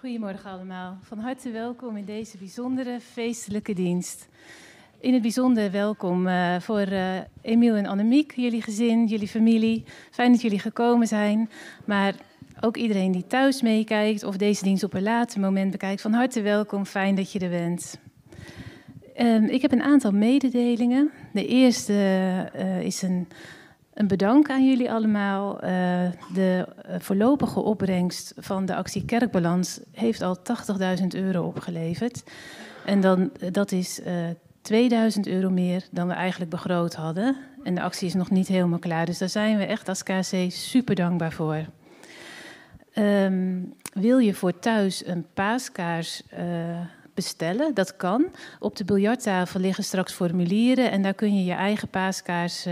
Goedemorgen allemaal. Van harte welkom in deze bijzondere feestelijke dienst. In het bijzonder welkom uh, voor uh, Emiel en Annemiek, jullie gezin, jullie familie. Fijn dat jullie gekomen zijn. Maar ook iedereen die thuis meekijkt of deze dienst op een later moment bekijkt, van harte welkom. Fijn dat je er bent. Um, ik heb een aantal mededelingen. De eerste uh, is een een bedank aan jullie allemaal. Uh, de uh, voorlopige opbrengst van de actie Kerkbalans heeft al 80.000 euro opgeleverd. En dan, dat is uh, eh, 2000 euro meer dan we eigenlijk begroot hadden. En de actie is nog niet helemaal klaar. Dus daar zijn we echt als KC super dankbaar voor. Um, wil je voor thuis een paaskaars bestellen? Dat kan. Op de biljarttafel liggen straks formulieren en daar kun je je eigen paaskaars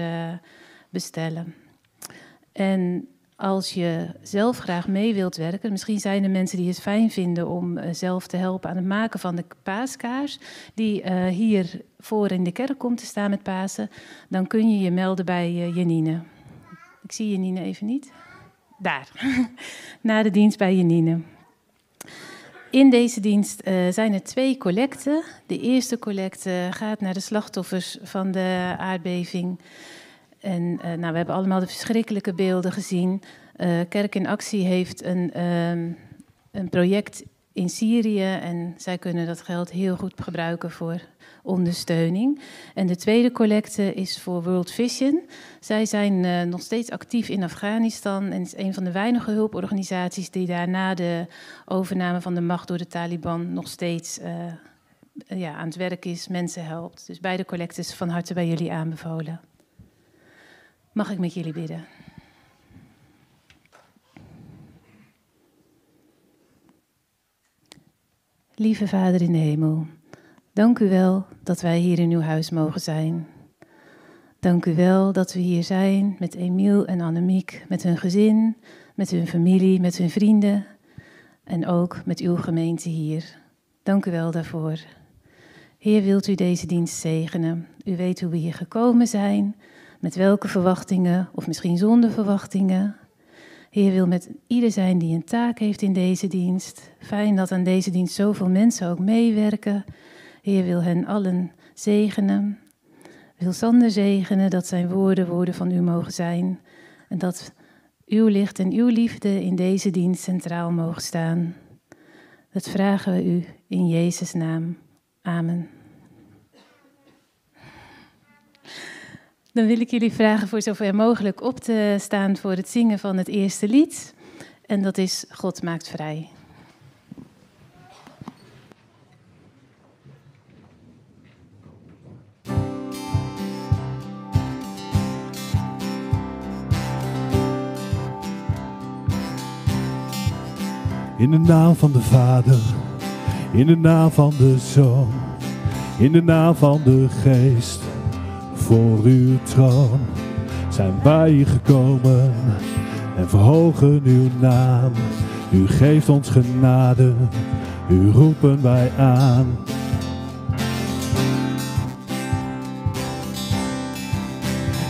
bestellen. En als je zelf graag mee wilt werken, misschien zijn er mensen die het fijn vinden om uh, zelf te helpen aan het maken van de paaskaars, die uh, hier voor in de kerk komt te staan met Pasen, dan kun je je melden bij uh, Janine. Ik zie Janine even niet. Daar, na de dienst bij Janine. In deze dienst zijn er twee collecten. De eerste collecte gaat naar de slachtoffers van de aardbeving en uh, nou, we hebben allemaal de verschrikkelijke beelden gezien. Uh, Kerk in Actie heeft een, um, een project in Syrië en zij kunnen dat geld heel goed gebruiken voor ondersteuning. En de tweede collecte is voor World Vision. Zij zijn uh, nog steeds actief in Afghanistan en is een van de weinige hulporganisaties die daar na de overname van de macht door de Taliban nog steeds ja, aan het werk is, mensen helpt. Dus beide collectes van harte bij jullie aanbevolen. Mag ik met jullie bidden? Lieve Vader in de hemel, dank u wel dat wij hier in uw huis mogen zijn. Dank u wel dat we hier zijn met Emiel en Annemiek, met hun gezin, met hun familie, met hun vrienden en ook met uw gemeente hier. Dank u wel daarvoor. Heer, wilt u deze dienst zegenen? U weet hoe we hier gekomen zijn. Met welke verwachtingen, of misschien zonder verwachtingen. Heer wil met ieder zijn die een taak heeft in deze dienst. Fijn dat aan deze dienst zoveel mensen ook meewerken. Heer wil hen allen zegenen. Wil Sander zegenen dat zijn woorden woorden van u mogen zijn. En dat uw licht en uw liefde in deze dienst centraal mogen staan. Dat vragen we u in Jezus' naam. Amen. Dan wil ik jullie vragen voor zover mogelijk op te staan voor het zingen van het eerste lied. En dat is God maakt vrij. In de naam van de Vader, in de naam van de Zoon, in de naam van de Geest voor uw troon zijn wij gekomen en verhogen uw naam. U geeft ons genade, u roepen wij aan.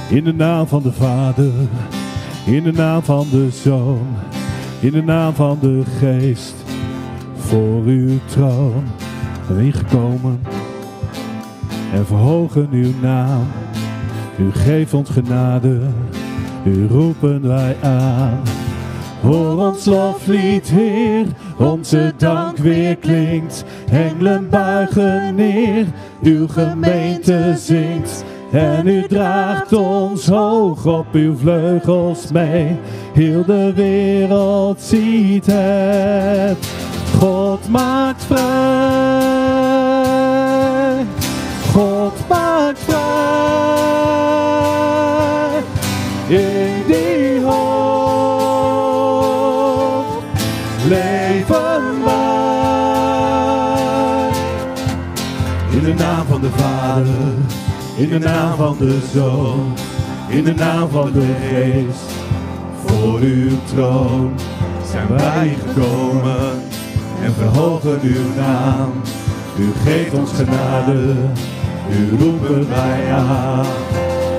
In de naam van de Vader, in de naam van de Zoon, in de naam van de Geest, voor uw troon wij gekomen en verhogen uw naam. U geeft ons genade, u roepen wij aan. Hoor ons loflied, Heer, onze dank weer klinkt. Engelen buigen neer, uw gemeente zingt. En u draagt ons hoog op uw vleugels mee. Heel de wereld ziet het. God maakt vrij. In de naam van de Zoon, in de naam van de Geest, voor uw troon zijn wij gekomen en verhogen uw naam. U geeft ons genade u roepen wij aan.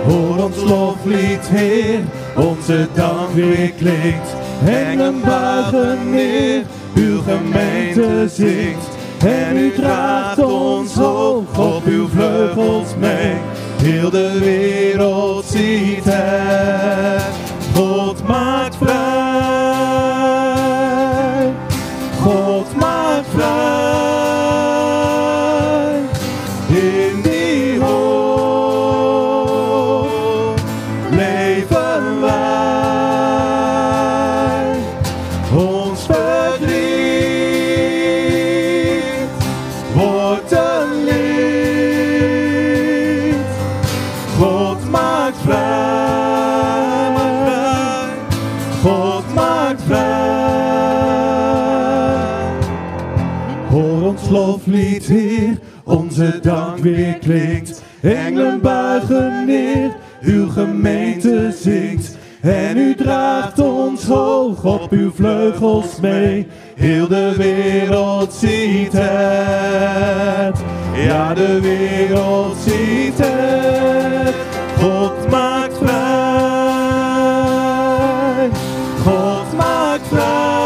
Hoor ons loflied, Heer, onze dank weer klinkt. Engelen buigen neer, uw gemeente zingt. En u draagt ons hoog op uw vleugels mee. Heel de wereld ziet het. God maakt vrij. God maakt vrij. Hoor ons loflied, Heer, onze dank weer klinkt. Engelen buigen neer, uw gemeente zingt. En u draagt ons hoog op uw vleugels mee. Heel de wereld ziet het. Ja, de wereld ziet het. God maakt maakt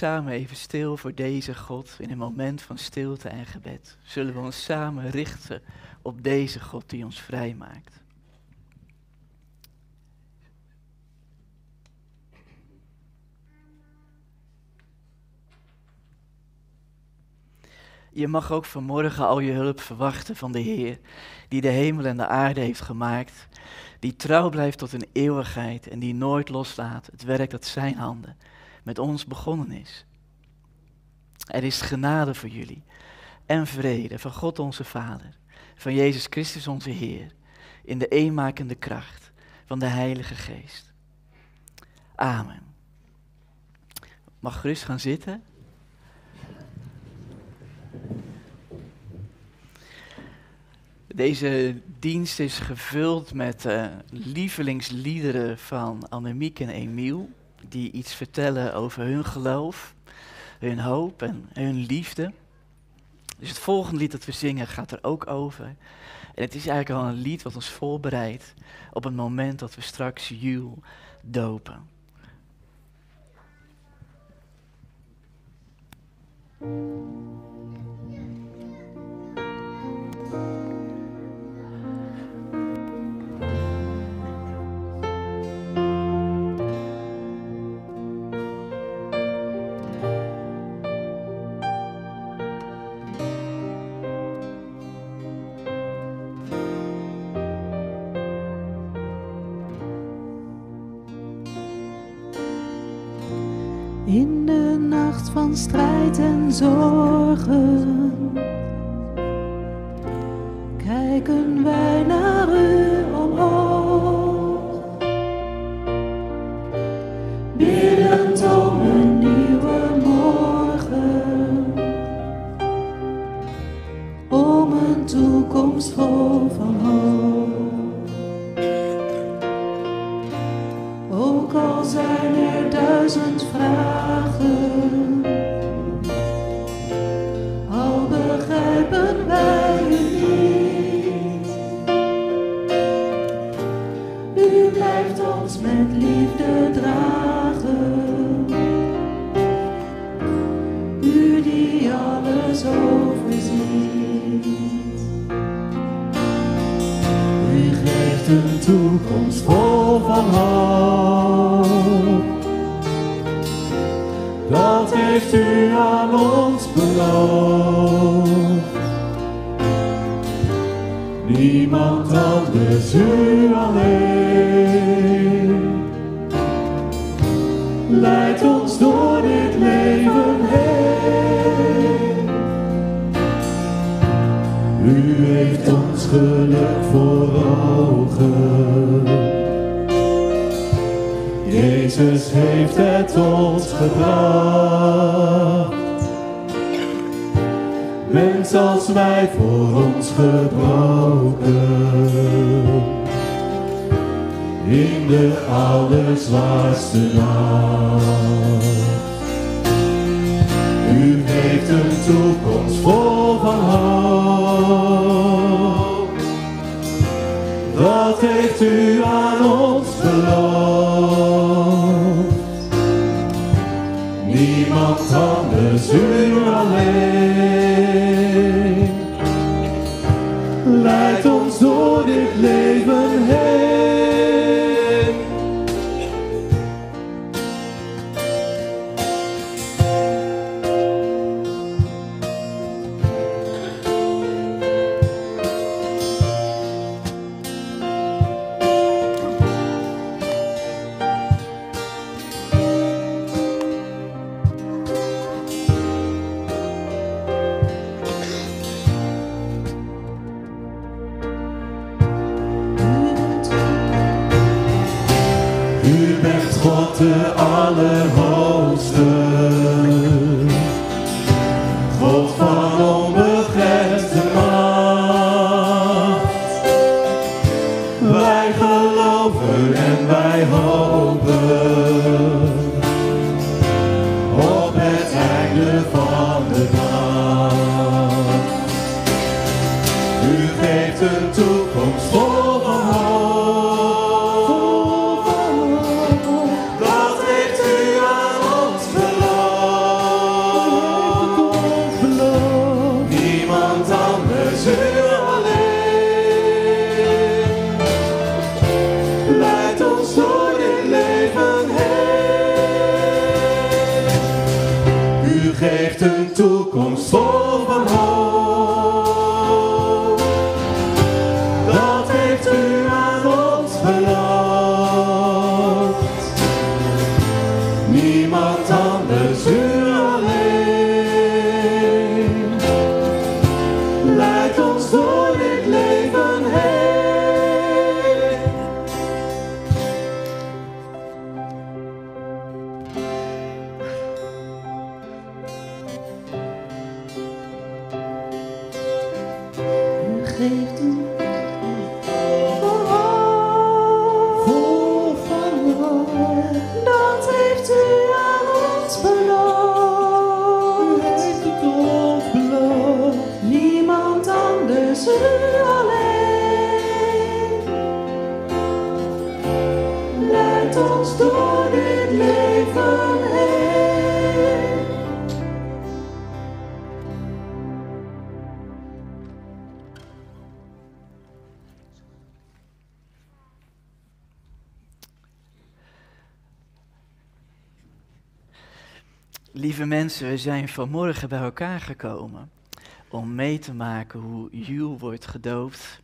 samen even stil voor deze God in een moment van stilte en gebed. Zullen we ons samen richten op deze God die ons vrijmaakt. Je mag ook vanmorgen al je hulp verwachten van de Heer, die de hemel en de aarde heeft gemaakt, die trouw blijft tot een eeuwigheid en die nooit loslaat het werk dat zijn handen met ons begonnen is. Er is genade voor jullie en vrede van God onze Vader, van Jezus Christus onze Heer, in de eenmakende kracht van de Heilige Geest. Amen. Mag gerust gaan zitten. Deze dienst is gevuld met eh, lievelingsliederen van Annemiek en Emiel, die iets vertellen over hun geloof, hun hoop en hun liefde. Dus het volgende lied dat we zingen gaat er ook over. En het is eigenlijk al een lied wat ons voorbereidt op het moment dat we straks Jules dopen. Van strijd en zorgen. Kijken wij bent God de zijn vanmorgen bij elkaar gekomen om mee te maken hoe Jules wordt gedoopt.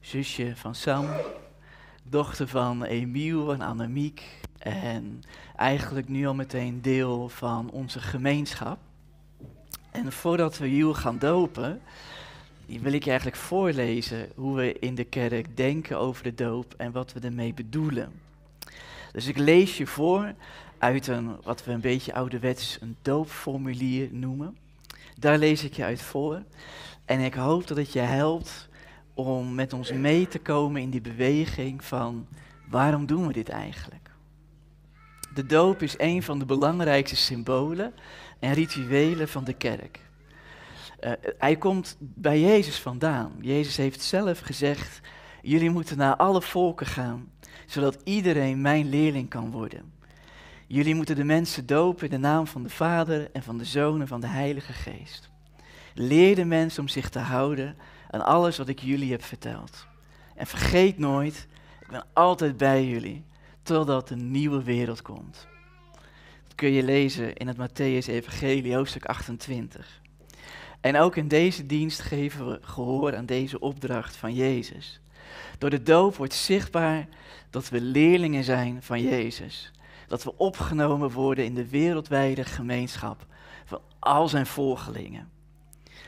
Zusje van Sam, dochter van Emiel en Annemiek en eigenlijk nu al meteen deel van onze gemeenschap. En voordat we Jules gaan dopen, wil ik je eigenlijk voorlezen hoe we in de kerk denken over de doop en wat we ermee bedoelen. Dus ik lees je voor uit een, wat we een beetje ouderwets een doopformulier noemen. Daar lees ik je uit voor. En ik hoop dat het je helpt om met ons mee te komen in die beweging van waarom doen we dit eigenlijk? De doop is een van de belangrijkste symbolen en rituelen van de kerk. Eh, hij komt bij Jezus vandaan. Jezus heeft zelf gezegd: Jullie moeten naar alle volken gaan, zodat iedereen mijn leerling kan worden. Jullie moeten de mensen dopen in de naam van de Vader en van de Zoon en van de Heilige Geest. Leer de mensen om zich te houden aan alles wat ik jullie heb verteld. En vergeet nooit, ik ben altijd bij jullie, totdat een nieuwe wereld komt. Dat kun je lezen in het Matthäus Evangelie, hoofdstuk 28. En ook in deze dienst geven we gehoor aan deze opdracht van Jezus. Door de doop wordt zichtbaar dat we leerlingen zijn van Jezus. Dat we opgenomen worden in de wereldwijde gemeenschap van al zijn volgelingen.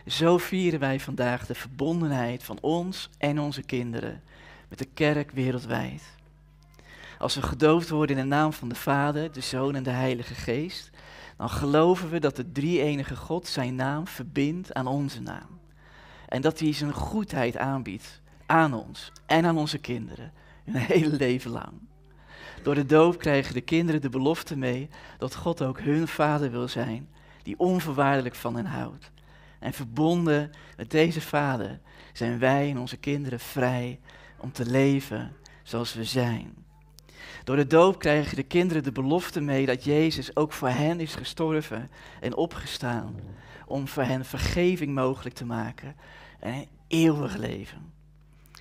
Zo vieren wij vandaag de verbondenheid van ons en onze kinderen met de kerk wereldwijd. Als we gedoopt worden in de naam van de Vader, de Zoon en de Heilige Geest, dan geloven we dat de drie-enige God zijn naam verbindt aan onze naam. En dat hij zijn goedheid aanbiedt aan ons en aan onze kinderen, hun hele leven lang. Door de doop krijgen de kinderen de belofte mee dat God ook hun vader wil zijn, die onvoorwaardelijk van hen houdt. En verbonden met deze vader zijn wij en onze kinderen vrij om te leven zoals we zijn. Door de doop krijgen de kinderen de belofte mee dat Jezus ook voor hen is gestorven en opgestaan. Om voor hen vergeving mogelijk te maken en een eeuwig leven.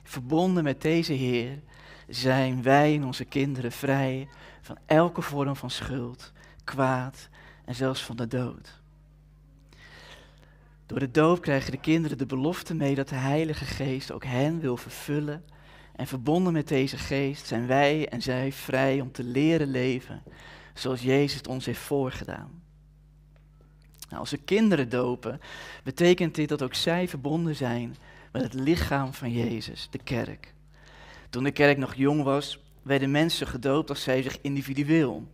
Verbonden met deze Heer zijn wij en onze kinderen vrij van elke vorm van schuld, kwaad en zelfs van de dood. Door de doop krijgen de kinderen de belofte mee dat de Heilige Geest ook hen wil vervullen. En verbonden met deze Geest zijn wij en zij vrij om te leren leven zoals Jezus het ons heeft voorgedaan. Nou, als we kinderen dopen, betekent dit dat ook zij verbonden zijn met het lichaam van Jezus, de kerk. Toen de kerk nog jong was, werden mensen gedoopt als zij zich individueel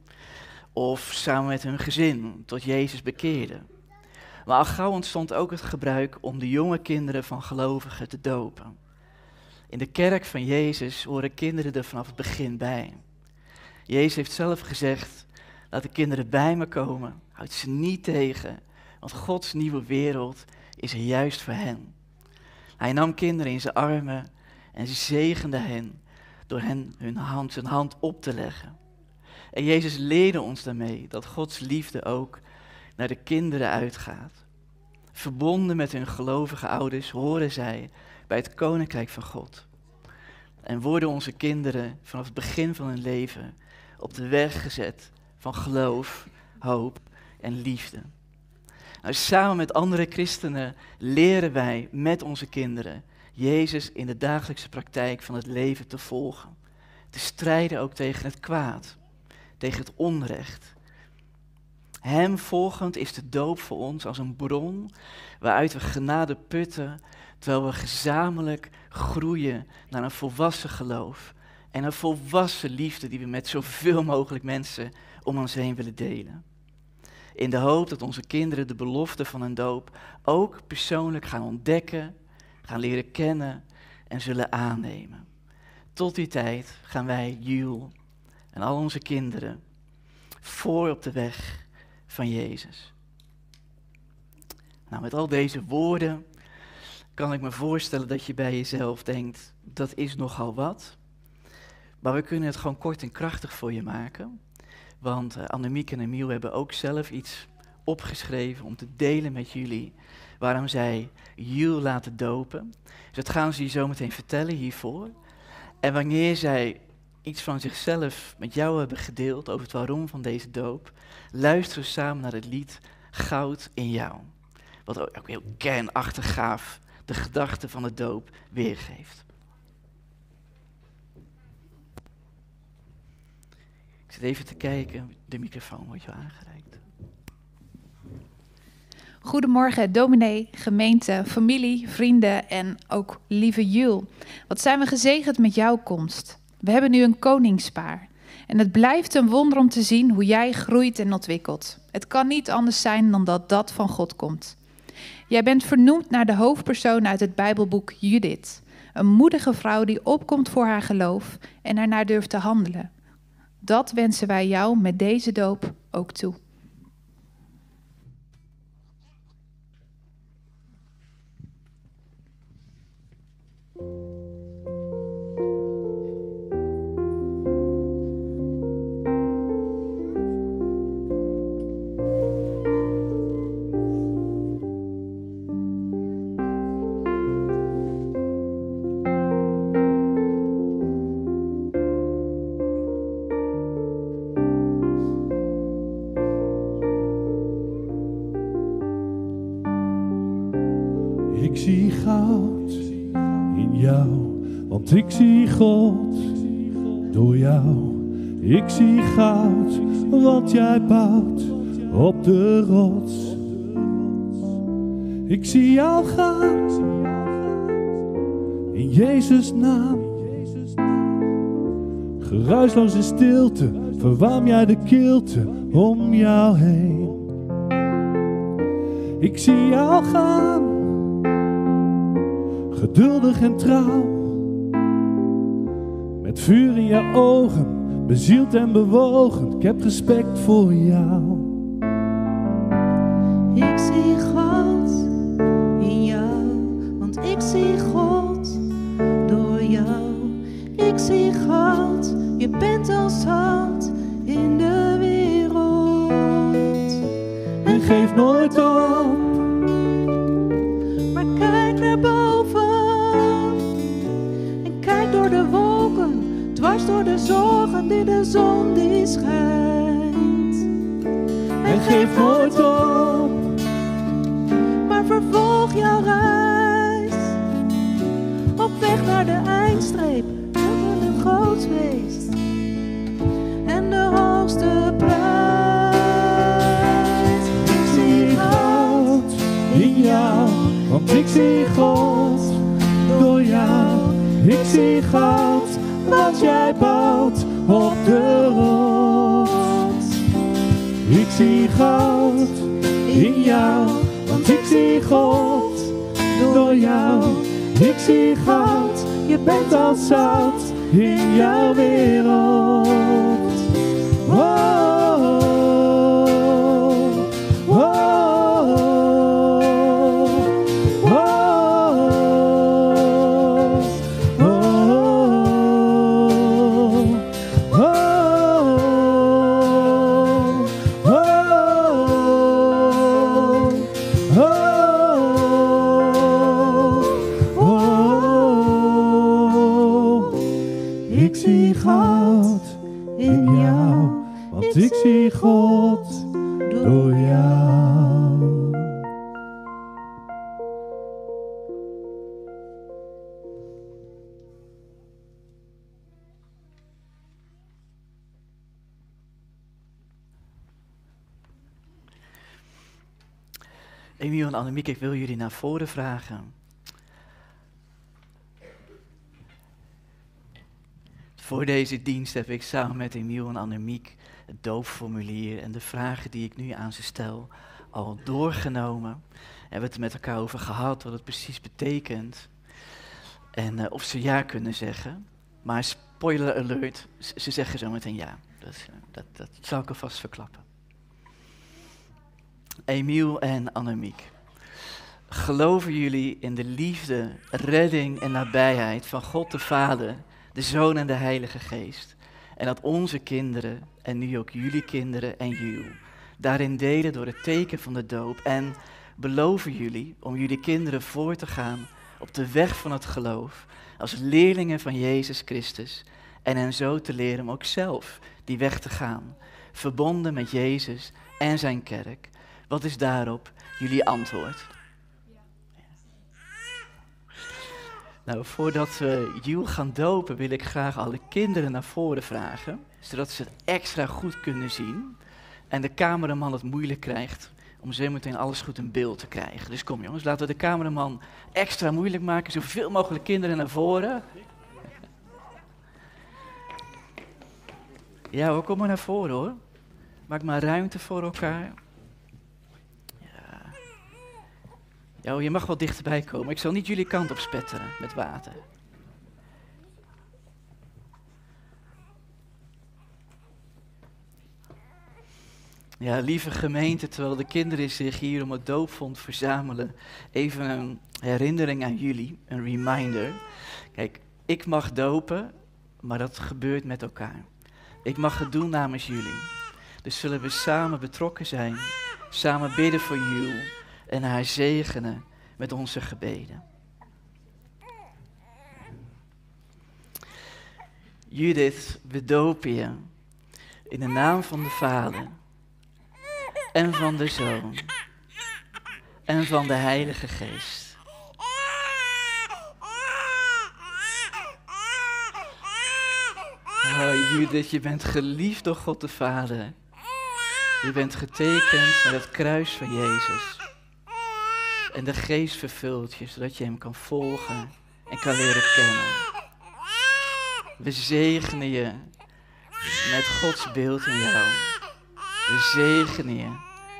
of samen met hun gezin tot Jezus bekeerden. Maar al gauw ontstond ook het gebruik om de jonge kinderen van gelovigen te dopen. In de kerk van Jezus horen kinderen er vanaf het begin bij. Jezus heeft zelf gezegd, laat de kinderen bij me komen, houd ze niet tegen, want Gods nieuwe wereld is er juist voor hen. Hij nam kinderen in zijn armen en zegende hen door hen hun hand, zijn hand op te leggen. En Jezus leerde ons daarmee dat Gods liefde ook naar de kinderen uitgaat. Verbonden met hun gelovige ouders horen zij bij het koninkrijk van God. En worden onze kinderen vanaf het begin van hun leven op de weg gezet van geloof, hoop en liefde. Nou, samen met andere christenen leren wij met onze kinderen Jezus in de dagelijkse praktijk van het leven te volgen. Te strijden ook tegen het kwaad, tegen het onrecht. Hem volgend is de doop voor ons als een bron waaruit we genade putten, terwijl we gezamenlijk groeien naar een volwassen geloof en een volwassen liefde die we met zoveel mogelijk mensen om ons heen willen delen. In de hoop dat onze kinderen de belofte van een doop ook persoonlijk gaan ontdekken, gaan leren kennen en zullen aannemen. Tot die tijd gaan wij, Jules en al onze kinderen, voor op de weg van Jezus. Nou, met al deze woorden kan ik me voorstellen dat je bij jezelf denkt, dat is nogal wat. Maar we kunnen het gewoon kort en krachtig voor je maken. Want uh, Annemiek en Emiel hebben ook zelf iets opgeschreven om te delen met jullie waarom zij Jules laten dopen. Dus dat gaan ze je zo meteen vertellen hiervoor. En wanneer zij iets van zichzelf met jou hebben gedeeld over het waarom van deze doop, luisteren samen naar het lied Goud in jou. Wat ook heel kernachtig gaaf de gedachte van de doop weergeeft. Ik zit even te kijken, de microfoon wordt je aangereikt. Goedemorgen, dominee, gemeente, familie, vrienden en ook lieve Jul. Wat zijn we gezegend met jouw komst. We hebben nu een koningspaar. En het blijft een wonder om te zien hoe jij groeit en ontwikkelt. Het kan niet anders zijn dan dat dat van God komt. Jij bent vernoemd naar de hoofdpersoon uit het Bijbelboek Judith. Een moedige vrouw die opkomt voor haar geloof en ernaar durft te handelen. Dat wensen wij jou met deze doop ook toe. Jou, want ik zie God door jou. Ik zie goud, want jij bouwt op de rots. Ik zie jou goud in Jezus naam. Geruisloze stilte, verwarm jij de kilte om jou heen. Ik zie jou gaan, geduldig en trouw. Met vuur in je ogen, bezield en bewogen, ik heb respect voor jou. Jullie naar voren vragen. Voor deze dienst heb ik samen met Emiel en Annemiek het doopformulier en de vragen die ik nu aan ze stel al doorgenomen. We hebben het er met elkaar over gehad wat het precies betekent. En eh, of ze ja kunnen zeggen. Maar spoiler alert, ze zeggen zo meteen ja. Dat, eh, dat, dat zal ik alvast verklappen. Emiel en Annemiek. Geloven jullie in de liefde, redding en nabijheid van God de Vader, de Zoon en de Heilige Geest? En dat onze kinderen, en nu ook jullie kinderen en jullie, daarin delen door het teken van de doop? En beloven jullie om jullie kinderen voor te gaan op de weg van het geloof, als leerlingen van Jezus Christus, en hen zo te leren om ook zelf die weg te gaan, verbonden met Jezus en zijn kerk? Wat is daarop jullie antwoord? Nou, voordat we Jules gaan dopen, wil ik graag alle kinderen naar voren vragen, zodat ze het extra goed kunnen zien. En de cameraman het moeilijk krijgt om zo meteen alles goed in beeld te krijgen. Dus kom jongens, laten we de cameraman extra moeilijk maken. Zoveel mogelijk kinderen naar voren. Ja hoor, kom maar naar voren hoor. Maak maar ruimte voor elkaar. Ja. Hoor, je mag wel dichterbij komen. Ik zal niet jullie kant op spetteren met water. Ja, lieve gemeente, terwijl de kinderen zich hier om het doopvond verzamelen, even een herinnering aan jullie, een reminder. Kijk, ik mag dopen, maar dat gebeurt met elkaar. Ik mag het doen namens jullie. Dus zullen we samen betrokken zijn, samen bidden voor jullie en haar zegenen met onze gebeden. Judith, we dopen je in de naam van de Vader en van de Zoon en van de Heilige Geest. Oh, Judith, je bent geliefd door God de Vader. Je bent getekend met het kruis van Jezus. En de geest vervult je, zodat je hem kan volgen en kan leren kennen. We zegenen je met Gods beeld in jou. We zegenen je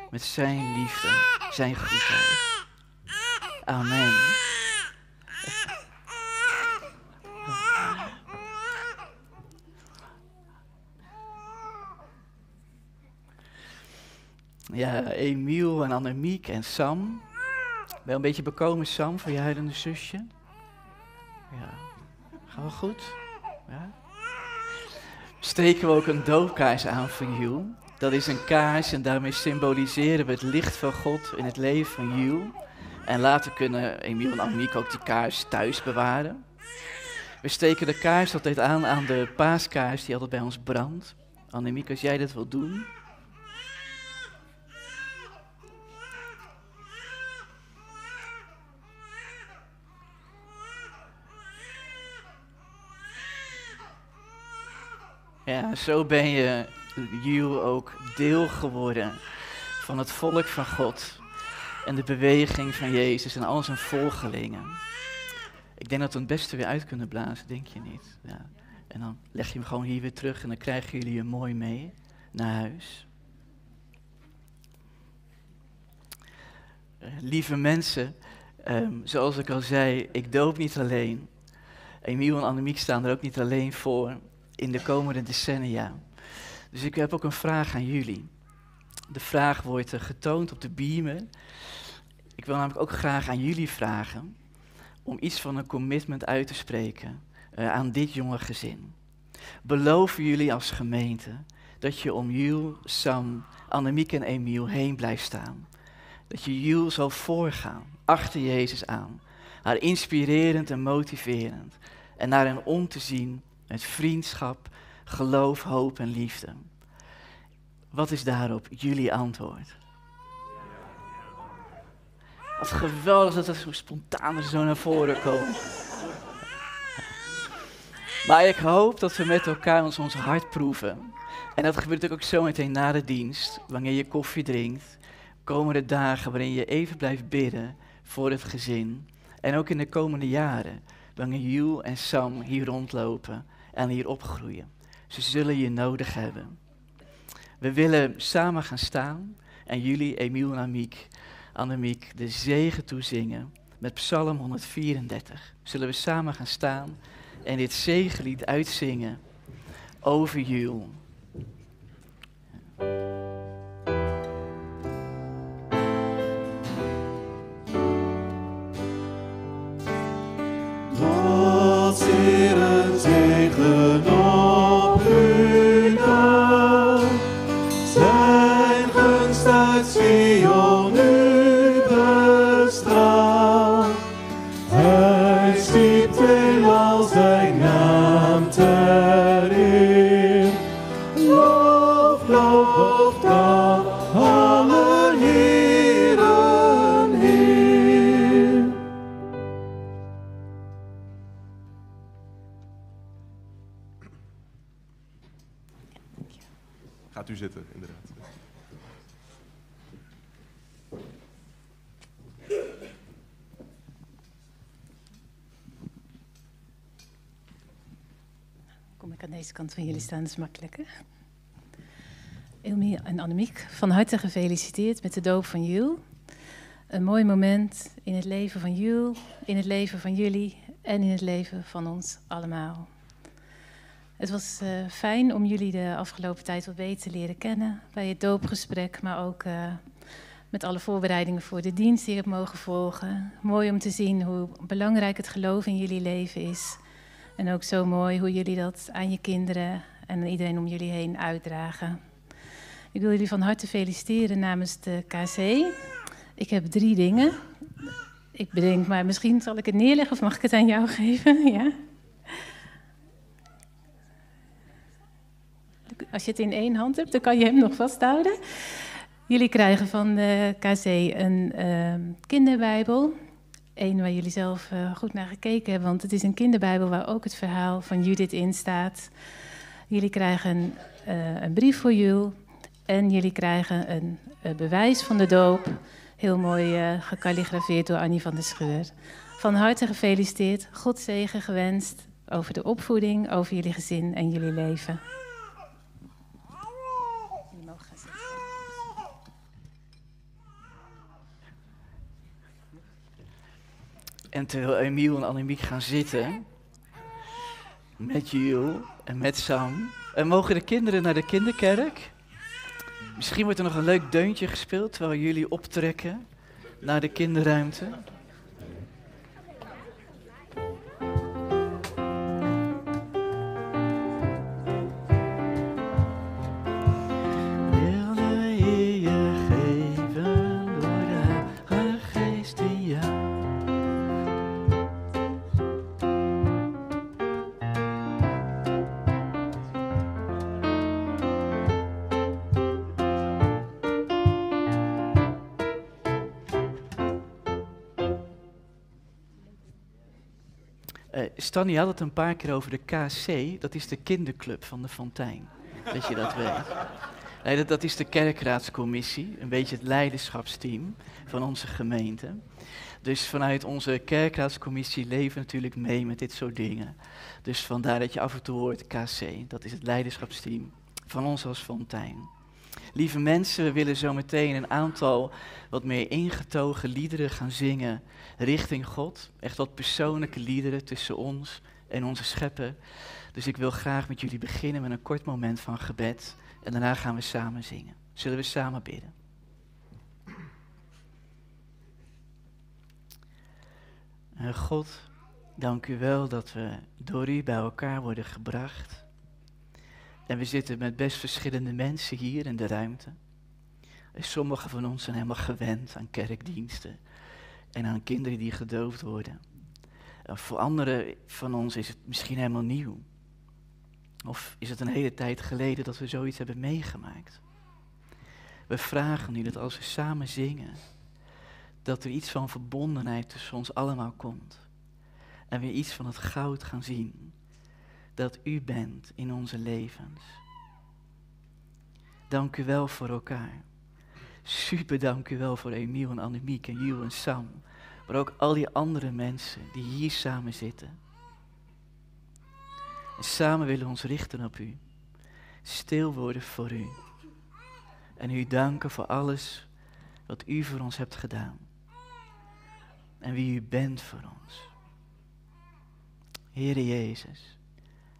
met zijn liefde, zijn goedheid. Amen. Ja, Emiel en Annemiek en Sam. Je een beetje bekomen, Sam, voor je huilende zusje? Ja. Gaan we goed? Ja. Steken we ook een doopkaars aan voor Jules. Dat is een kaars en daarmee symboliseren we het licht van God in het leven van Jules. En later kunnen Emiel en Annemiek ook die kaars thuis bewaren. We steken de kaars altijd aan aan de paaskaars die altijd bij ons brandt. Annemiek, als jij dat wil doen. Ja, zo ben je, Jules, ook deel geworden van het volk van God. En de beweging van Jezus en al zijn volgelingen. Ik denk dat we het beste weer uit kunnen blazen, denk je niet? Ja. En dan leg je hem gewoon hier weer terug en dan krijgen jullie hem mooi mee naar huis. Uh, lieve mensen, um, zoals ik al zei, ik doop niet alleen. Emiel en Annemiek staan er ook niet alleen voor in de komende decennia. Dus ik heb ook een vraag aan jullie. De vraag wordt getoond op de beamer. Ik wil namelijk ook graag aan jullie vragen om iets van een commitment uit te spreken uh, aan dit jonge gezin. Beloven jullie als gemeente dat je om Jules, Sam, Annemiek en Emiel heen blijft staan? Dat je Jules zal voorgaan, achter Jezus aan, haar inspirerend en motiverend en naar hen om te zien met vriendschap, geloof, hoop en liefde. Wat is daarop jullie antwoord? Wat geweldig dat dat zo spontaan er zo naar voren komt. Maar ik hoop dat we met elkaar ons, ons hart proeven. En dat gebeurt ook zo meteen na de dienst, wanneer je koffie drinkt. Komende dagen waarin je even blijft bidden voor het gezin. En ook in de komende jaren, wanneer Jules en Sam hier rondlopen en hier opgroeien. Ze zullen je nodig hebben. We willen samen gaan staan en jullie, Emiel en Amiek, Annemiek, de zegen toezingen met Psalm 134. Zullen we samen gaan staan en dit zegenlied uitzingen over Kant van jullie staan, is makkelijker. Ilmi en Annemiek, van harte gefeliciteerd met de doop van Jules. Een mooi moment in het leven van Jules, in het leven van jullie en in het leven van ons allemaal. Het was uh, fijn om jullie de afgelopen tijd wat beter te leren kennen bij het doopgesprek, maar ook uh, met alle voorbereidingen voor de dienst die ik heb mogen volgen. Mooi om te zien hoe belangrijk het geloof in jullie leven is en ook zo mooi hoe jullie dat aan je kinderen en iedereen om jullie heen uitdragen. Ik wil jullie van harte feliciteren namens de KC. Ik heb drie dingen. Ik bedenk, maar misschien zal ik het neerleggen of mag ik het aan jou geven? Ja? Als je het in één hand hebt, dan kan je hem nog vasthouden. Jullie krijgen van de KC een uh, kinderbijbel een waar jullie zelf uh, goed naar gekeken hebben. Want het is een kinderbijbel waar ook het verhaal van Judith in staat. Jullie krijgen uh, een brief voor Jul. En jullie krijgen een, een bewijs van de doop. Heel mooi gekalligrafeerd door Annie van der Scheur. Van harte gefeliciteerd. God zegen gewenst over de opvoeding, over jullie gezin en jullie leven. En terwijl Emiel en Annemiek gaan zitten, met Jules en met Sam, en mogen de kinderen naar de kinderkerk. Misschien wordt er nog een leuk deuntje gespeeld terwijl jullie optrekken naar de kinderruimte. Stanny had het een paar keer over de KC, dat is de kinderclub van de Fontein. Dat je dat weet. Nee, dat, dat is de kerkraadscommissie, een beetje het leiderschapsteam van onze gemeente. Dus vanuit onze kerkraadscommissie leven we natuurlijk mee met dit soort dingen. Dus vandaar dat je af en toe hoort KC, dat is het leiderschapsteam van ons als Fontein. Lieve mensen, we willen zo meteen een aantal wat meer ingetogen liederen gaan zingen richting God. Echt wat persoonlijke liederen tussen ons en onze schepper. Dus ik wil graag met jullie beginnen met een kort moment van gebed. En daarna gaan we samen zingen. Zullen we samen bidden? En God, dank u wel dat we door u bij elkaar worden gebracht. En we zitten met best verschillende mensen hier in de ruimte. En sommigen van ons zijn helemaal gewend aan kerkdiensten en aan kinderen die gedoopt worden. En voor anderen van ons is het misschien helemaal nieuw. Of is het een hele tijd geleden dat we zoiets hebben meegemaakt? We vragen nu dat als we samen zingen, dat er iets van verbondenheid tussen ons allemaal komt. En weer iets van het goud gaan zien dat u bent in onze levens. Dank u wel voor elkaar. Super dank u wel voor Emiel en Annemiek en Jules en Sam. Maar ook al die andere mensen die hier samen zitten. En samen willen we ons richten op u. Stil worden voor u. En u danken voor alles wat u voor ons hebt gedaan. En wie u bent voor ons. Heere Jezus,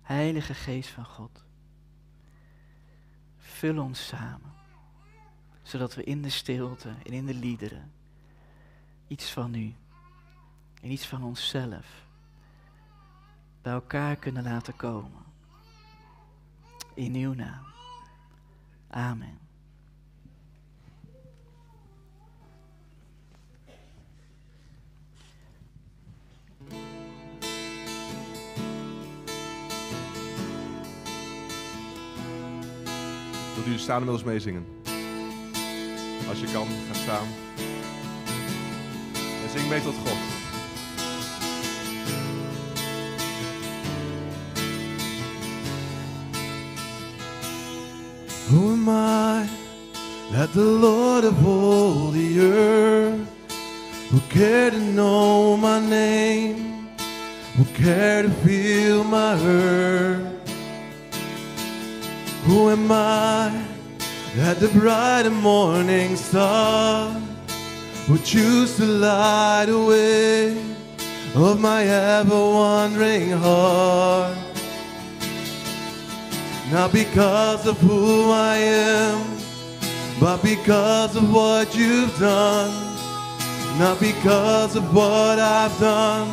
Heilige Geest van God. Vul ons samen. Zodat we in de stilte en in de liederen iets van u en iets van onszelf bij elkaar kunnen laten komen. In uw naam. Amen. Wilt u staan en meezingen? Als je kan, ga staan. En zing mee tot God. Who am I that the Lord of all the earth would care to know my name, would care to feel my hurt? Who am I that the bright and morning star would choose to light the way of my ever wandering heart? Not because of who I am, but because of what you've done. Not because of what I've done,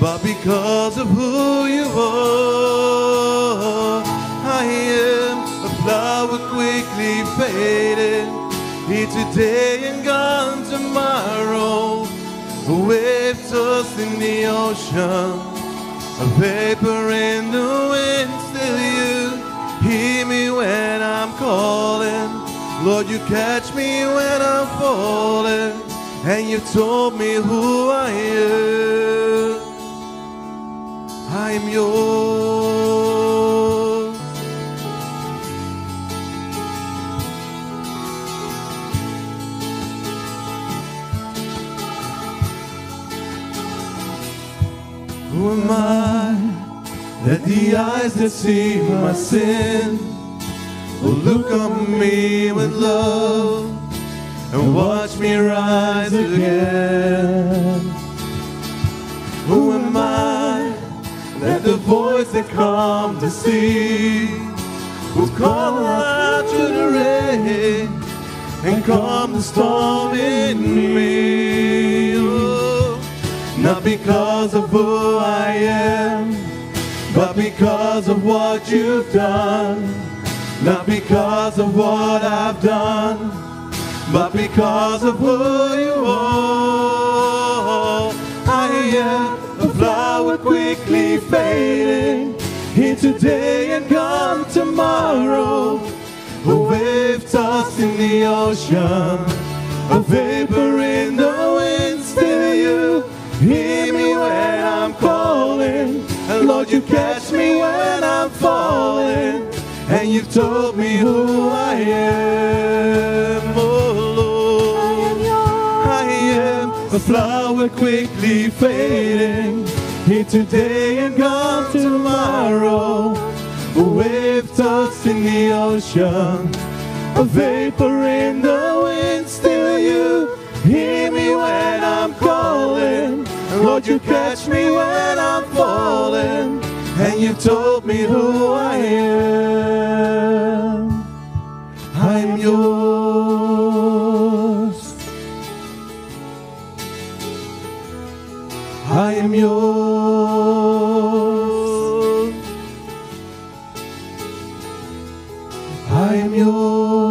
but because of who you are. I am a flower quickly fading, here today and gone tomorrow. A wave tossed in the ocean, a vapor in the wind. Still, you hear me when I'm calling. Lord, you catch me when I'm falling, and you told me who I am. I am yours. Am I that the eyes that see my sin will look on me with love and watch me rise again? Who am I? that the voice that come to see will call out to the rain and calm the storm in me. Not because of who I am, but because of what you've done. Not because of what I've done, but because of who you are. I am a flower quickly fading here today and gone tomorrow. A wave tossed in the ocean, a vapor in the wind. Still, you hear me when I'm calling, and Lord, you catch me when I'm falling. And you've told me who I am, oh Lord. I am a flower quickly fading, here today and gone tomorrow. A wave tossed in the ocean, a vapor in the wind. Still, you hear me when I'm calling. Lord, you catch me when I'm falling. And you told me who I am. I'm yours. I am yours. I am yours.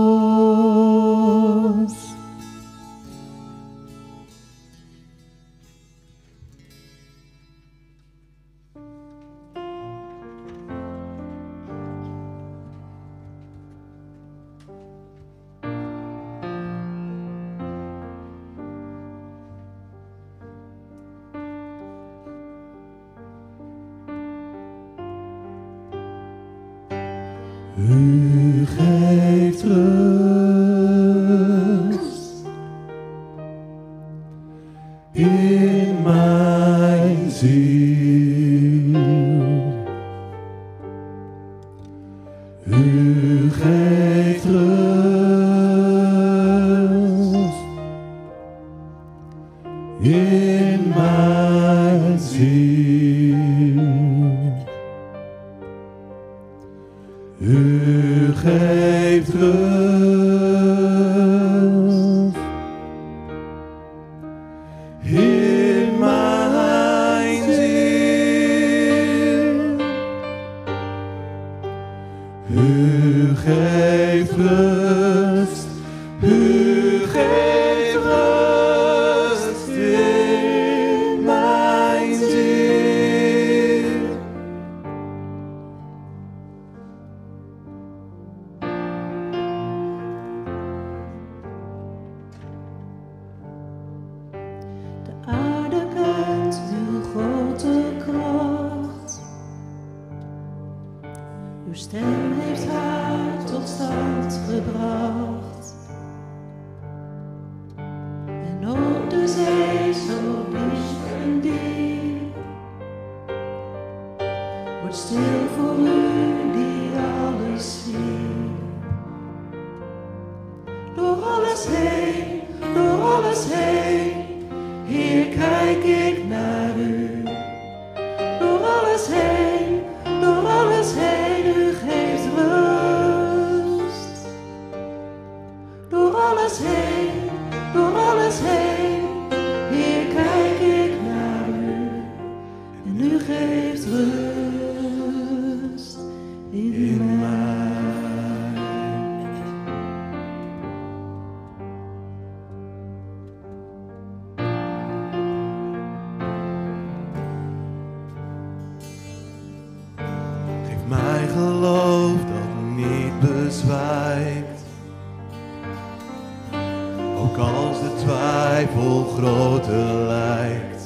Groter lijkt.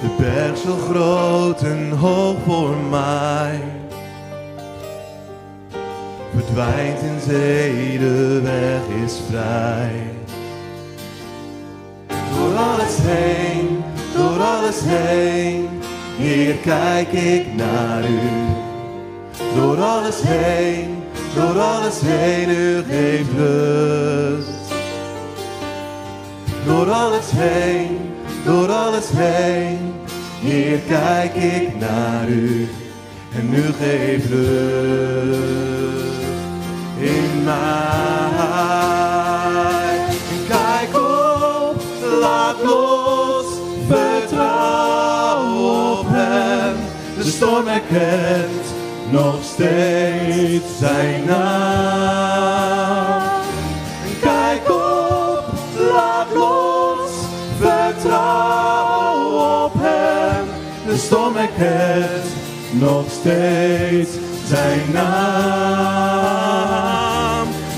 De berg zo groot en hoog voor mij. Verdwijnt in zee, de weg is vrij. Door alles heen, door alles heen. Hier kijk ik naar u. Door alles heen, door alles heen, u geeft rust. Door alles heen, door alles heen. Heer, kijk ik naar u en u geeft rust in mij. Kijk op, laat los, vertrouw op hem. De storm erkent nog steeds zijn naam. De storm erkent nog steeds zijn naam.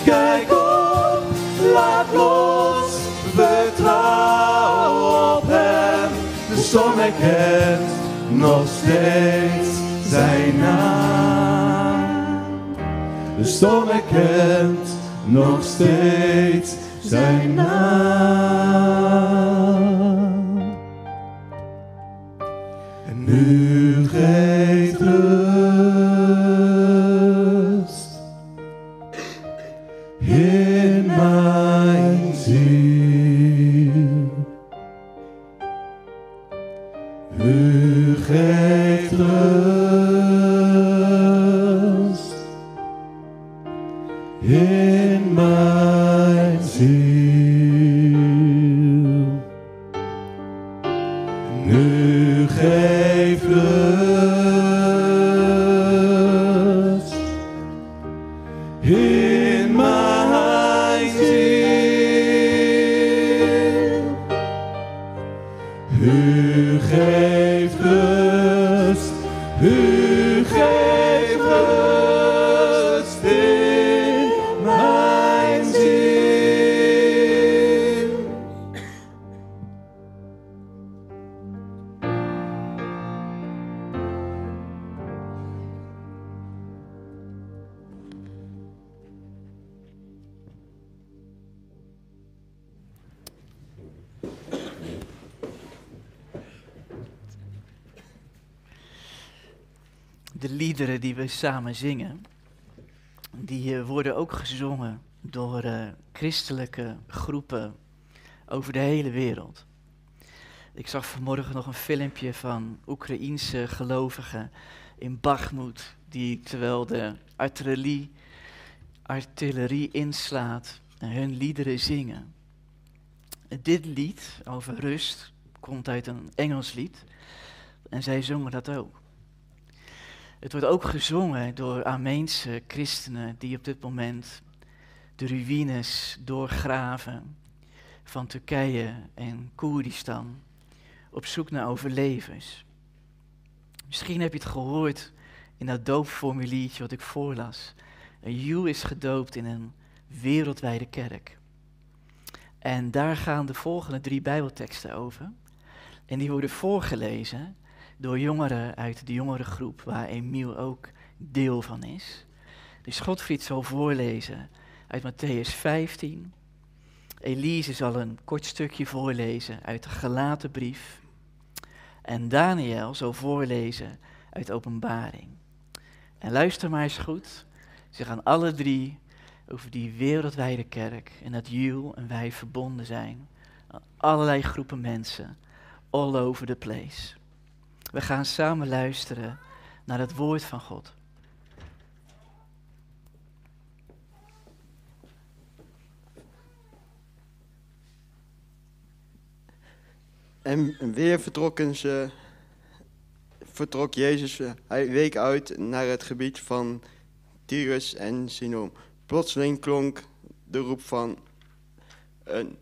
Kijk op, laat los, vertrouw op hem. De storm erkent nog steeds zijn naam. De storm erkent nog steeds zijn naam. En u geeft De liederen die we samen zingen, die eh, worden ook gezongen door eh, christelijke groepen over de hele wereld. Ik zag vanmorgen nog een filmpje van Oekraïense gelovigen in Bakhmut, die terwijl de artillerie, artillerie inslaat, hun liederen zingen. Dit lied over rust komt uit een Engels lied en zij zongen dat ook. Het wordt ook gezongen door Armeense christenen die op dit moment de ruïnes doorgraven van Turkije en Koerdistan op zoek naar overlevers. Misschien heb je het gehoord in dat doopformuliertje wat ik voorlas. Een Joe is gedoopt in een wereldwijde kerk. En daar gaan de volgende drie Bijbelteksten over. En die worden voorgelezen door jongeren uit de jongerengroep, waar Emiel ook deel van is. Dus Godfried zal voorlezen uit Matthäus 15. Elise zal een kort stukje voorlezen uit de gelaten brief. En Daniel zal voorlezen uit Openbaring. En luister maar eens goed. Ze gaan alle drie over die wereldwijde kerk en dat Jules en wij verbonden zijn. aan Allerlei groepen mensen, all over the place. We gaan samen luisteren naar het woord van God. En weer vertrokken ze, vertrok Jezus, eh, hij week uit naar het gebied van Tyrus en Sidon. Plotseling klonk de roep van een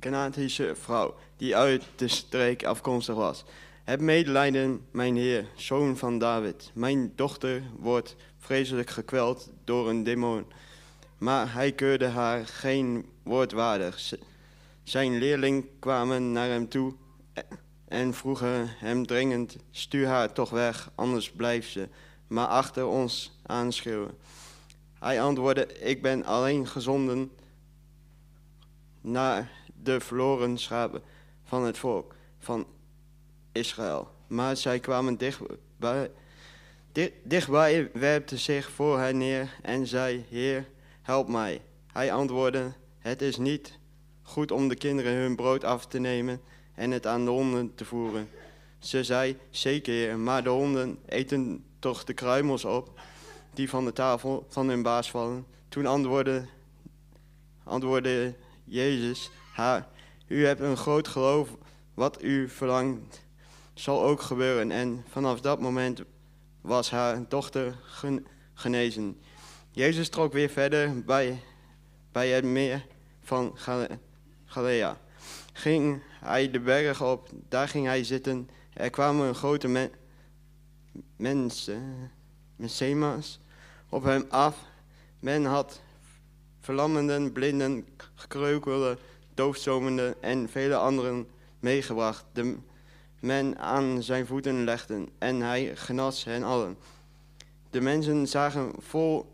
Canaantische vrouw, die uit de streek afkomstig was. Heb medelijden, mijn heer, zoon van David. Mijn dochter wordt vreselijk gekweld door een demon. Maar hij keurde haar geen woord waardig. Zijn leerling kwamen naar hem toe en vroegen hem dringend: Stuur haar toch weg, anders blijft ze maar achter ons aanschreeuwen. Hij antwoordde: Ik ben alleen gezonden naar de verloren schapen van het volk van Maar zij kwamen dichtbij, di- dichtbij, werpte zich voor haar neer en zei: Heer, help mij. Hij antwoordde: Het is niet goed om de kinderen hun brood af te nemen en het aan de honden te voeren. Ze zei, zeker heer, maar de honden eten toch de kruimels op die van de tafel van hun baas vallen. Toen antwoordde, antwoordde Jezus haar, u hebt een groot geloof, wat u verlangt zal ook gebeuren. En vanaf dat moment was haar dochter gen- genezen. Jezus trok weer verder bij, bij het meer van Galilea. Ging hij de berg op, daar ging hij zitten. Er kwamen een grote me- mensen, mensema's, op hem af. Men had verlammenden, blinden, gekreukelen, doofzomenden en vele anderen meegebracht. De men aan zijn voeten legde en hij genas hen allen. De mensen zagen vol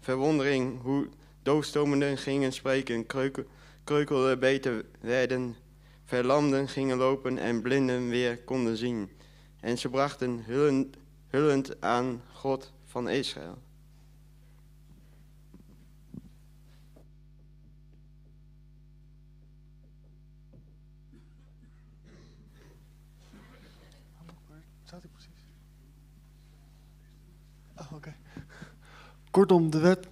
verwondering hoe doofstomenden gingen spreken, kreuken, beter werden, verlamden gingen lopen en blinden weer konden zien. En ze brachten hullend, hullend aan God van Israël. Staat hij precies? Oh, oké. Kortom, de wet.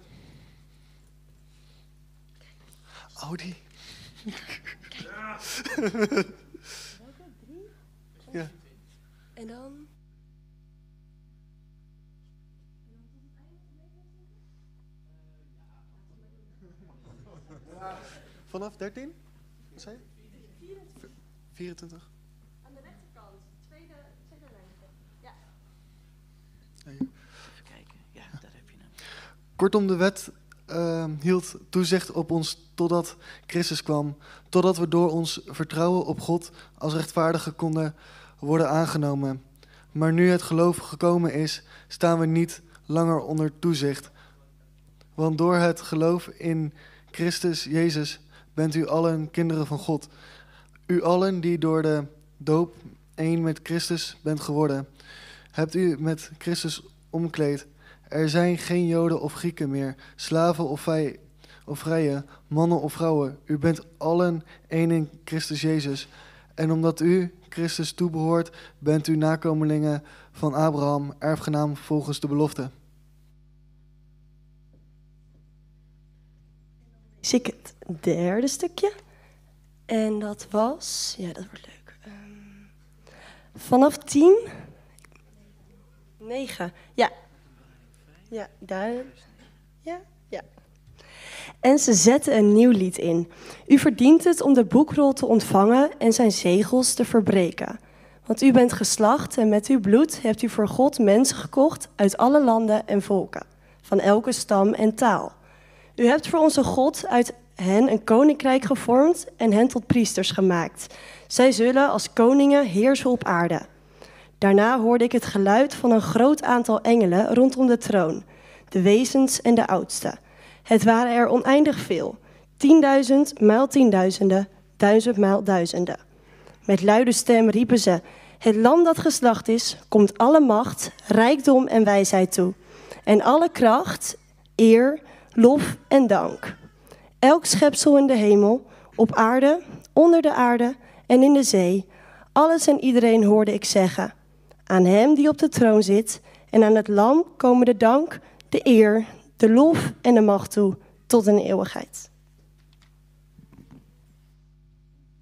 Oh, die. ja. En dan? Vanaf 13? Wat zei je? 24. Aan de rechterkant, tweede, tweede lijn. Ja. Even kijken. Ja, daar heb je hem. Kortom, de wet eh, hield toezicht op ons totdat Christus kwam. Totdat we door ons vertrouwen op God als rechtvaardigen konden worden aangenomen. Maar nu het geloof gekomen is, staan we niet langer onder toezicht. Want door het geloof in Christus Jezus bent u allen kinderen van God. U allen die door de doop één met Christus bent geworden, hebt u met Christus omkleed. Er zijn geen Joden of Grieken meer, slaven of, vrij, of vrije, mannen of vrouwen. U bent allen één in Christus Jezus. En omdat u Christus toebehoort, bent u nakomelingen van Abraham, erfgenaam volgens de belofte. Zie ik het derde stukje. En dat was, ja, dat wordt leuk. Ehm, vanaf 10. 9. Ja. Ja, daar. Ja, ja. En ze zetten een nieuw lied in. U verdient het om de boekrol te ontvangen en zijn zegels te verbreken. Want u bent geslacht en met uw bloed hebt u voor God mensen gekocht uit alle landen en volken, van elke stam en taal. U hebt voor onze God uit hen een koninkrijk gevormd en hen tot priesters gemaakt. Zij zullen als koningen heersen op aarde. Daarna hoorde ik het geluid van een groot aantal engelen rondom de troon, de wezens en de oudsten. Het waren er oneindig veel, tienduizend maal tienduizenden, duizend maal duizenden. Met luide stem riepen ze: Het lam dat geslacht is, komt alle macht, rijkdom en wijsheid toe. En alle kracht, eer, lof en dank. Elk schepsel in de hemel, op aarde, onder de aarde en in de zee, alles en iedereen hoorde ik zeggen: Aan hem die op de troon zit en aan het lam komen de dank, de eer, de lof en de macht toe tot een eeuwigheid.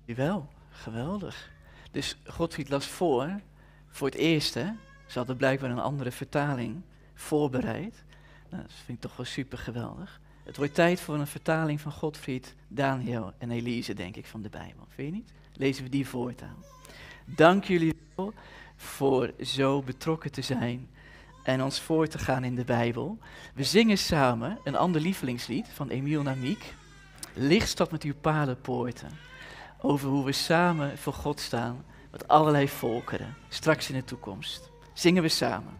Jawel, geweldig. Dus Godfried las voor, voor het eerst, hè. Ze hadden blijkbaar een andere vertaling voorbereid. Nou, dat vind ik toch wel super geweldig. Het wordt tijd voor een vertaling van Godfried, Daniel en Elise, denk ik, van de Bijbel. Vind je niet? Lezen we die voortaan. Dank jullie wel voor zo betrokken te zijn en ons voor te gaan in de Bijbel. We zingen samen een ander lievelingslied van Emiel Namiek. Lichtstad met uw palenpoorten. Over hoe we samen voor God staan met allerlei volkeren. Straks in de toekomst. Zingen we samen.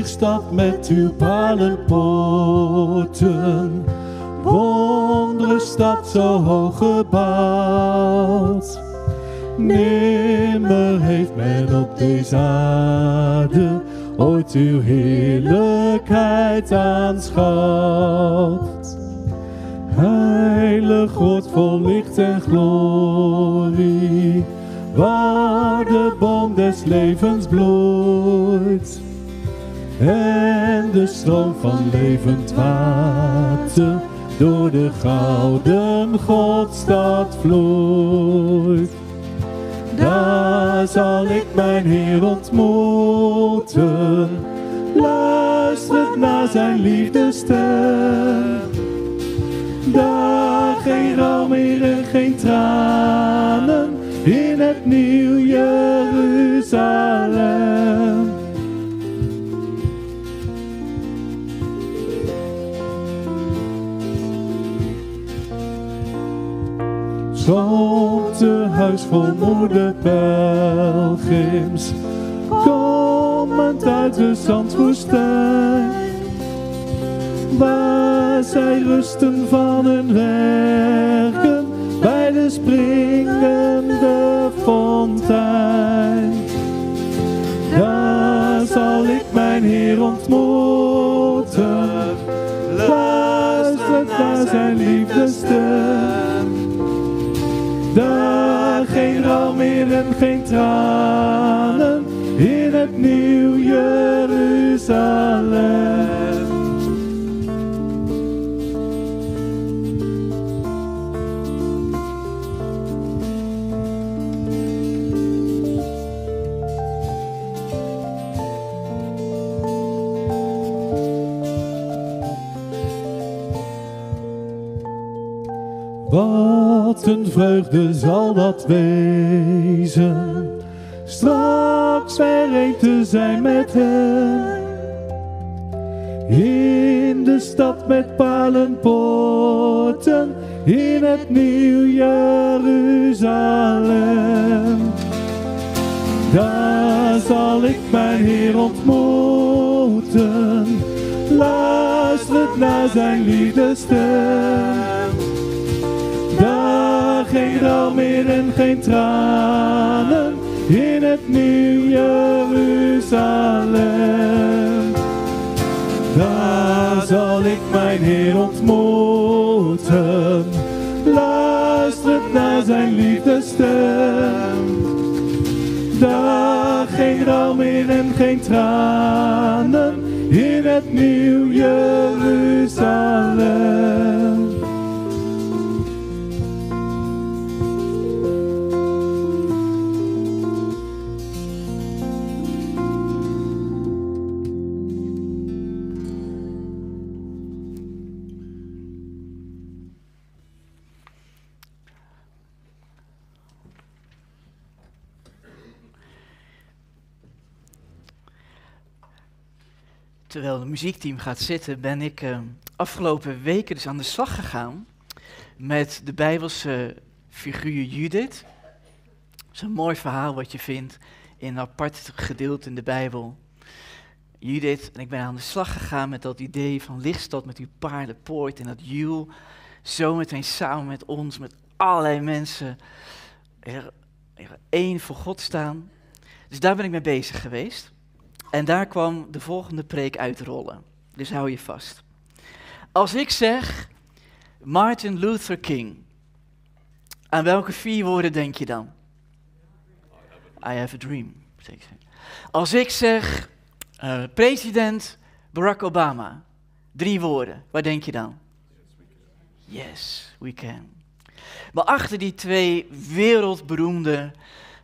Lichtstad met uw palenpoorten. Wondere stad zo hoog gebouwd. Nimmer heeft men op deze aarde ooit uw heerlijkheid aanschouwd. Heilig God vol licht en glorie, waar de boom des levens bloeit. En de stroom van levend water door de gouden Godstad vloeit. Daar zal ik mijn Heer ontmoeten, luisterend naar zijn liefdestem. Daar geen rouw meer en geen tranen in het nieuw Jeruzalem. Huis vol moeder pelgrims, komend uit de zandwoestijn waar zij rusten van hun werken bij de springende fontein. En geen tranen in het nieuw Jeruzalem. Vreugde zal dat wezen, straks weer te zijn met hem. In de stad met palenpoorten, in het nieuw Jeruzalem. Daar zal ik mijn Heer ontmoeten, luisterend naar zijn liefdestem. Geen rouw meer en geen tranen in het nieuw Jeruzalem. Daar zal ik mijn Heer ontmoeten, luisterend naar zijn liefdestem. Daar geen rouw meer en geen tranen in het nieuw Jeruzalem. Terwijl het muziekteam gaat zitten, ben ik eh, afgelopen weken dus aan de slag gegaan met de Bijbelse figuur Judith. Dat is een mooi verhaal wat je vindt in een apart gedeelte in de Bijbel. Judith, en ik ben aan de slag gegaan met dat idee van lichtstad met uw paardenpoort en dat Jul zo meteen samen met ons, met allerlei mensen, er, er één voor God staan. Dus daar ben ik mee bezig geweest. En daar kwam de volgende preek uitrollen. Dus hou je vast. Als ik zeg Martin Luther King, aan welke vier woorden denk je dan? I have a dream. Als ik zeg uh, president Barack Obama, drie woorden, waar denk je dan? Yes, we can. Maar achter die twee wereldberoemde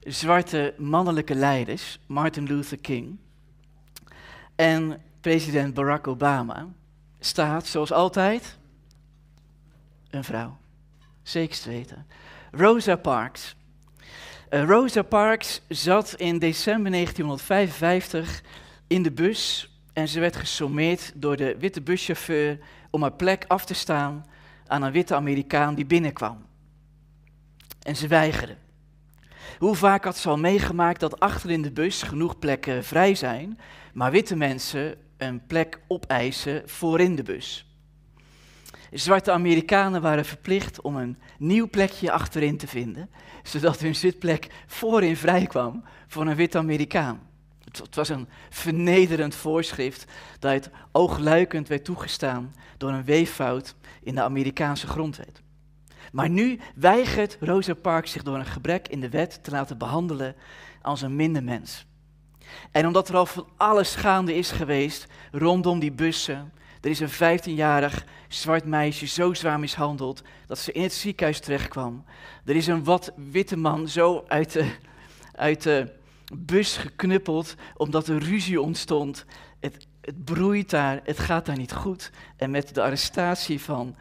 zwarte mannelijke leiders, Martin Luther King en president Barack Obama staat, zoals altijd, een vrouw. Zeker weten. Rosa Parks. Uh, Rosa Parks zat in december 1955 in de bus en ze werd gesommeerd door de witte buschauffeur om haar plek af te staan aan een witte Amerikaan die binnenkwam. En ze weigerde. Hoe vaak had ze al meegemaakt dat achter in de bus genoeg plekken vrij zijn, maar witte mensen een plek opeisen voorin de bus. Zwarte Amerikanen waren verplicht om een nieuw plekje achterin te vinden, zodat hun zitplek voorin vrij kwam voor een wit Amerikaan. Het, het was een vernederend voorschrift dat het oogluikend werd toegestaan door een weeffout in de Amerikaanse grondwet. Maar nu weigert Rosa Parks zich door een gebrek in de wet te laten behandelen als een minder mens. En omdat er al van alles gaande is geweest rondom die bussen. Er is een 15-jarig zwart meisje zo zwaar mishandeld dat ze in het ziekenhuis terechtkwam. Er is een wat witte man zo uit de, uit de bus geknuppeld omdat er ruzie ontstond. Het, het broeit daar, het gaat daar niet goed. En met de arrestatie van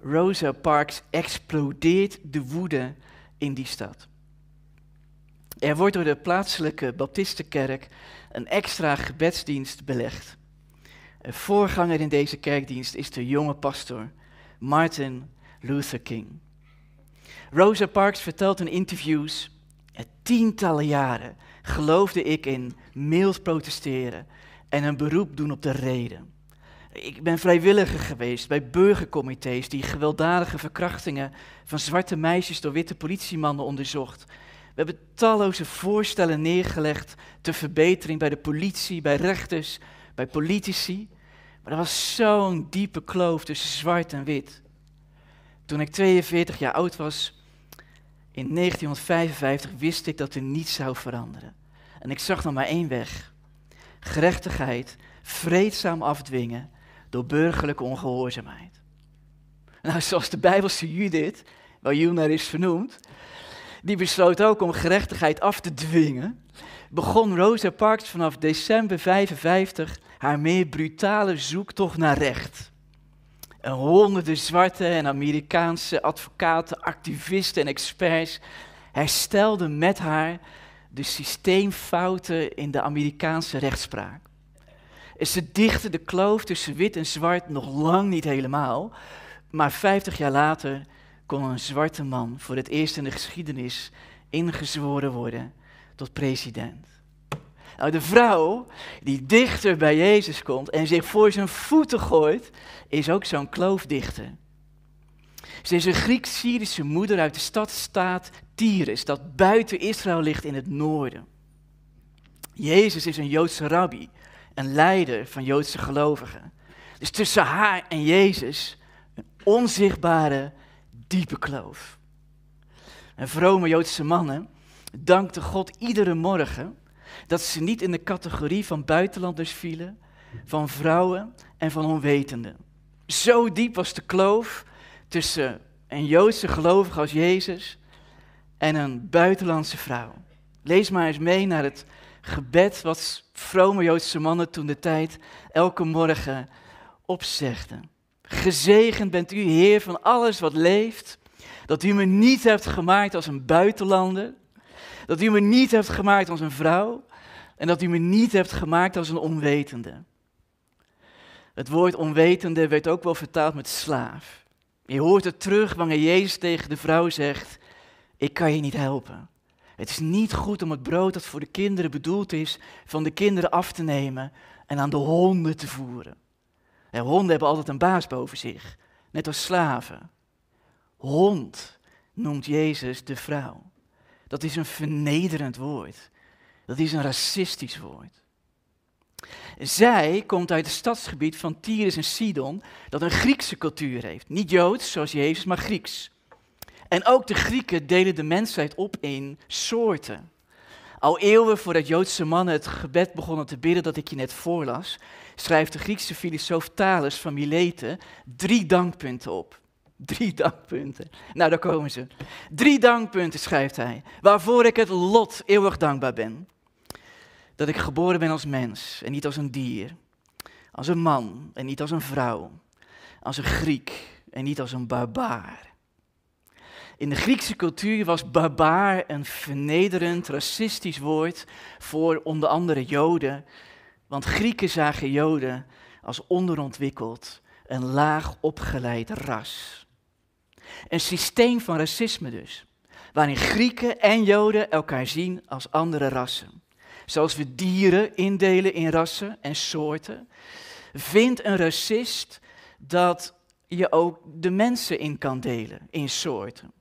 Rosa Parks explodeert de woede in die stad. Er wordt door de plaatselijke Baptistenkerk een extra gebedsdienst belegd. Een voorganger in deze kerkdienst is de jonge pastor Martin Luther King. Rosa Parks vertelt in interviews: tientallen jaren geloofde ik in mild protesteren en een beroep doen op de reden. Ik ben vrijwilliger geweest bij burgercomité's die gewelddadige verkrachtingen van zwarte meisjes door witte politiemannen onderzocht. We hebben talloze voorstellen neergelegd ter verbetering bij de politie, bij rechters, bij politici. Maar er was zo'n diepe kloof tussen zwart en wit. Toen ik 42 jaar oud was, in 1955, wist ik dat er niets zou veranderen. En ik zag nog maar één weg. Gerechtigheid, vreedzaam afdwingen door burgerlijke ongehoorzaamheid. Nou, zoals de Bijbelse Judith, waar Junar is vernoemd, die besloot ook om gerechtigheid af te dwingen, begon Rosa Parks vanaf december 55 haar meer brutale zoektocht naar recht. En honderden zwarte en Amerikaanse advocaten, activisten en experts herstelden met haar de systeemfouten in de Amerikaanse rechtspraak. En ze dichten de kloof tussen wit en zwart nog lang niet helemaal, maar 50 jaar later kon een zwarte man voor het eerst in de geschiedenis ingezworen worden tot president. Nou, de vrouw die dichter bij Jezus komt en zich voor zijn voeten gooit, is ook zo'n kloofdichter. Ze is een Grieks-Syrische moeder uit de stadstaat Tyrus, dat buiten Israël ligt in het noorden. Jezus is een Joodse rabbi, een leider van Joodse gelovigen. Dus tussen haar en Jezus een onzichtbare, diepe kloof. En vrome Joodse mannen dankten God iedere morgen dat ze niet in de categorie van buitenlanders vielen, van vrouwen en van onwetenden. Zo diep was de kloof tussen een Joodse gelovige als Jezus en een buitenlandse vrouw. Lees maar eens mee naar het gebed wat vrome Joodse mannen toen de tijd elke morgen opzegden. Gezegend bent u, Heer, van alles wat leeft, dat u me niet hebt gemaakt als een buitenlander, dat u me niet hebt gemaakt als een vrouw en dat u me niet hebt gemaakt als een onwetende. Het woord onwetende werd ook wel vertaald met slaaf. Je hoort het terug wanneer Jezus tegen de vrouw zegt: Ik kan je niet helpen. Het is niet goed om het brood dat voor de kinderen bedoeld is, van de kinderen af te nemen en aan de honden te voeren. En honden hebben altijd een baas boven zich, net als slaven. Hond noemt Jezus de vrouw. Dat is een vernederend woord. Dat is een racistisch woord. Zij komt uit het stadsgebied van Tyrus en Sidon, dat een Griekse cultuur heeft. Niet Joods, zoals Jezus, maar Grieks. En ook de Grieken delen de mensheid op in soorten. Al eeuwen voordat Joodse mannen het gebed begonnen te bidden dat ik je net voorlas, schrijft de Griekse filosoof Thales van Mileten drie dankpunten op. Drie dankpunten. Nou, daar komen ze. Drie dankpunten schrijft hij, waarvoor ik het lot eeuwig dankbaar ben. Dat ik geboren ben als mens en niet als een dier. Als een man en niet als een vrouw. Als een Griek en niet als een barbaar. In de Griekse cultuur was barbaar een vernederend, racistisch woord voor onder andere Joden. Want Grieken zagen Joden als onderontwikkeld, een laag opgeleid ras. Een systeem van racisme dus, waarin Grieken en Joden elkaar zien als andere rassen. Zoals we dieren indelen in rassen en soorten, vindt een racist dat je ook de mensen in kan delen in soorten.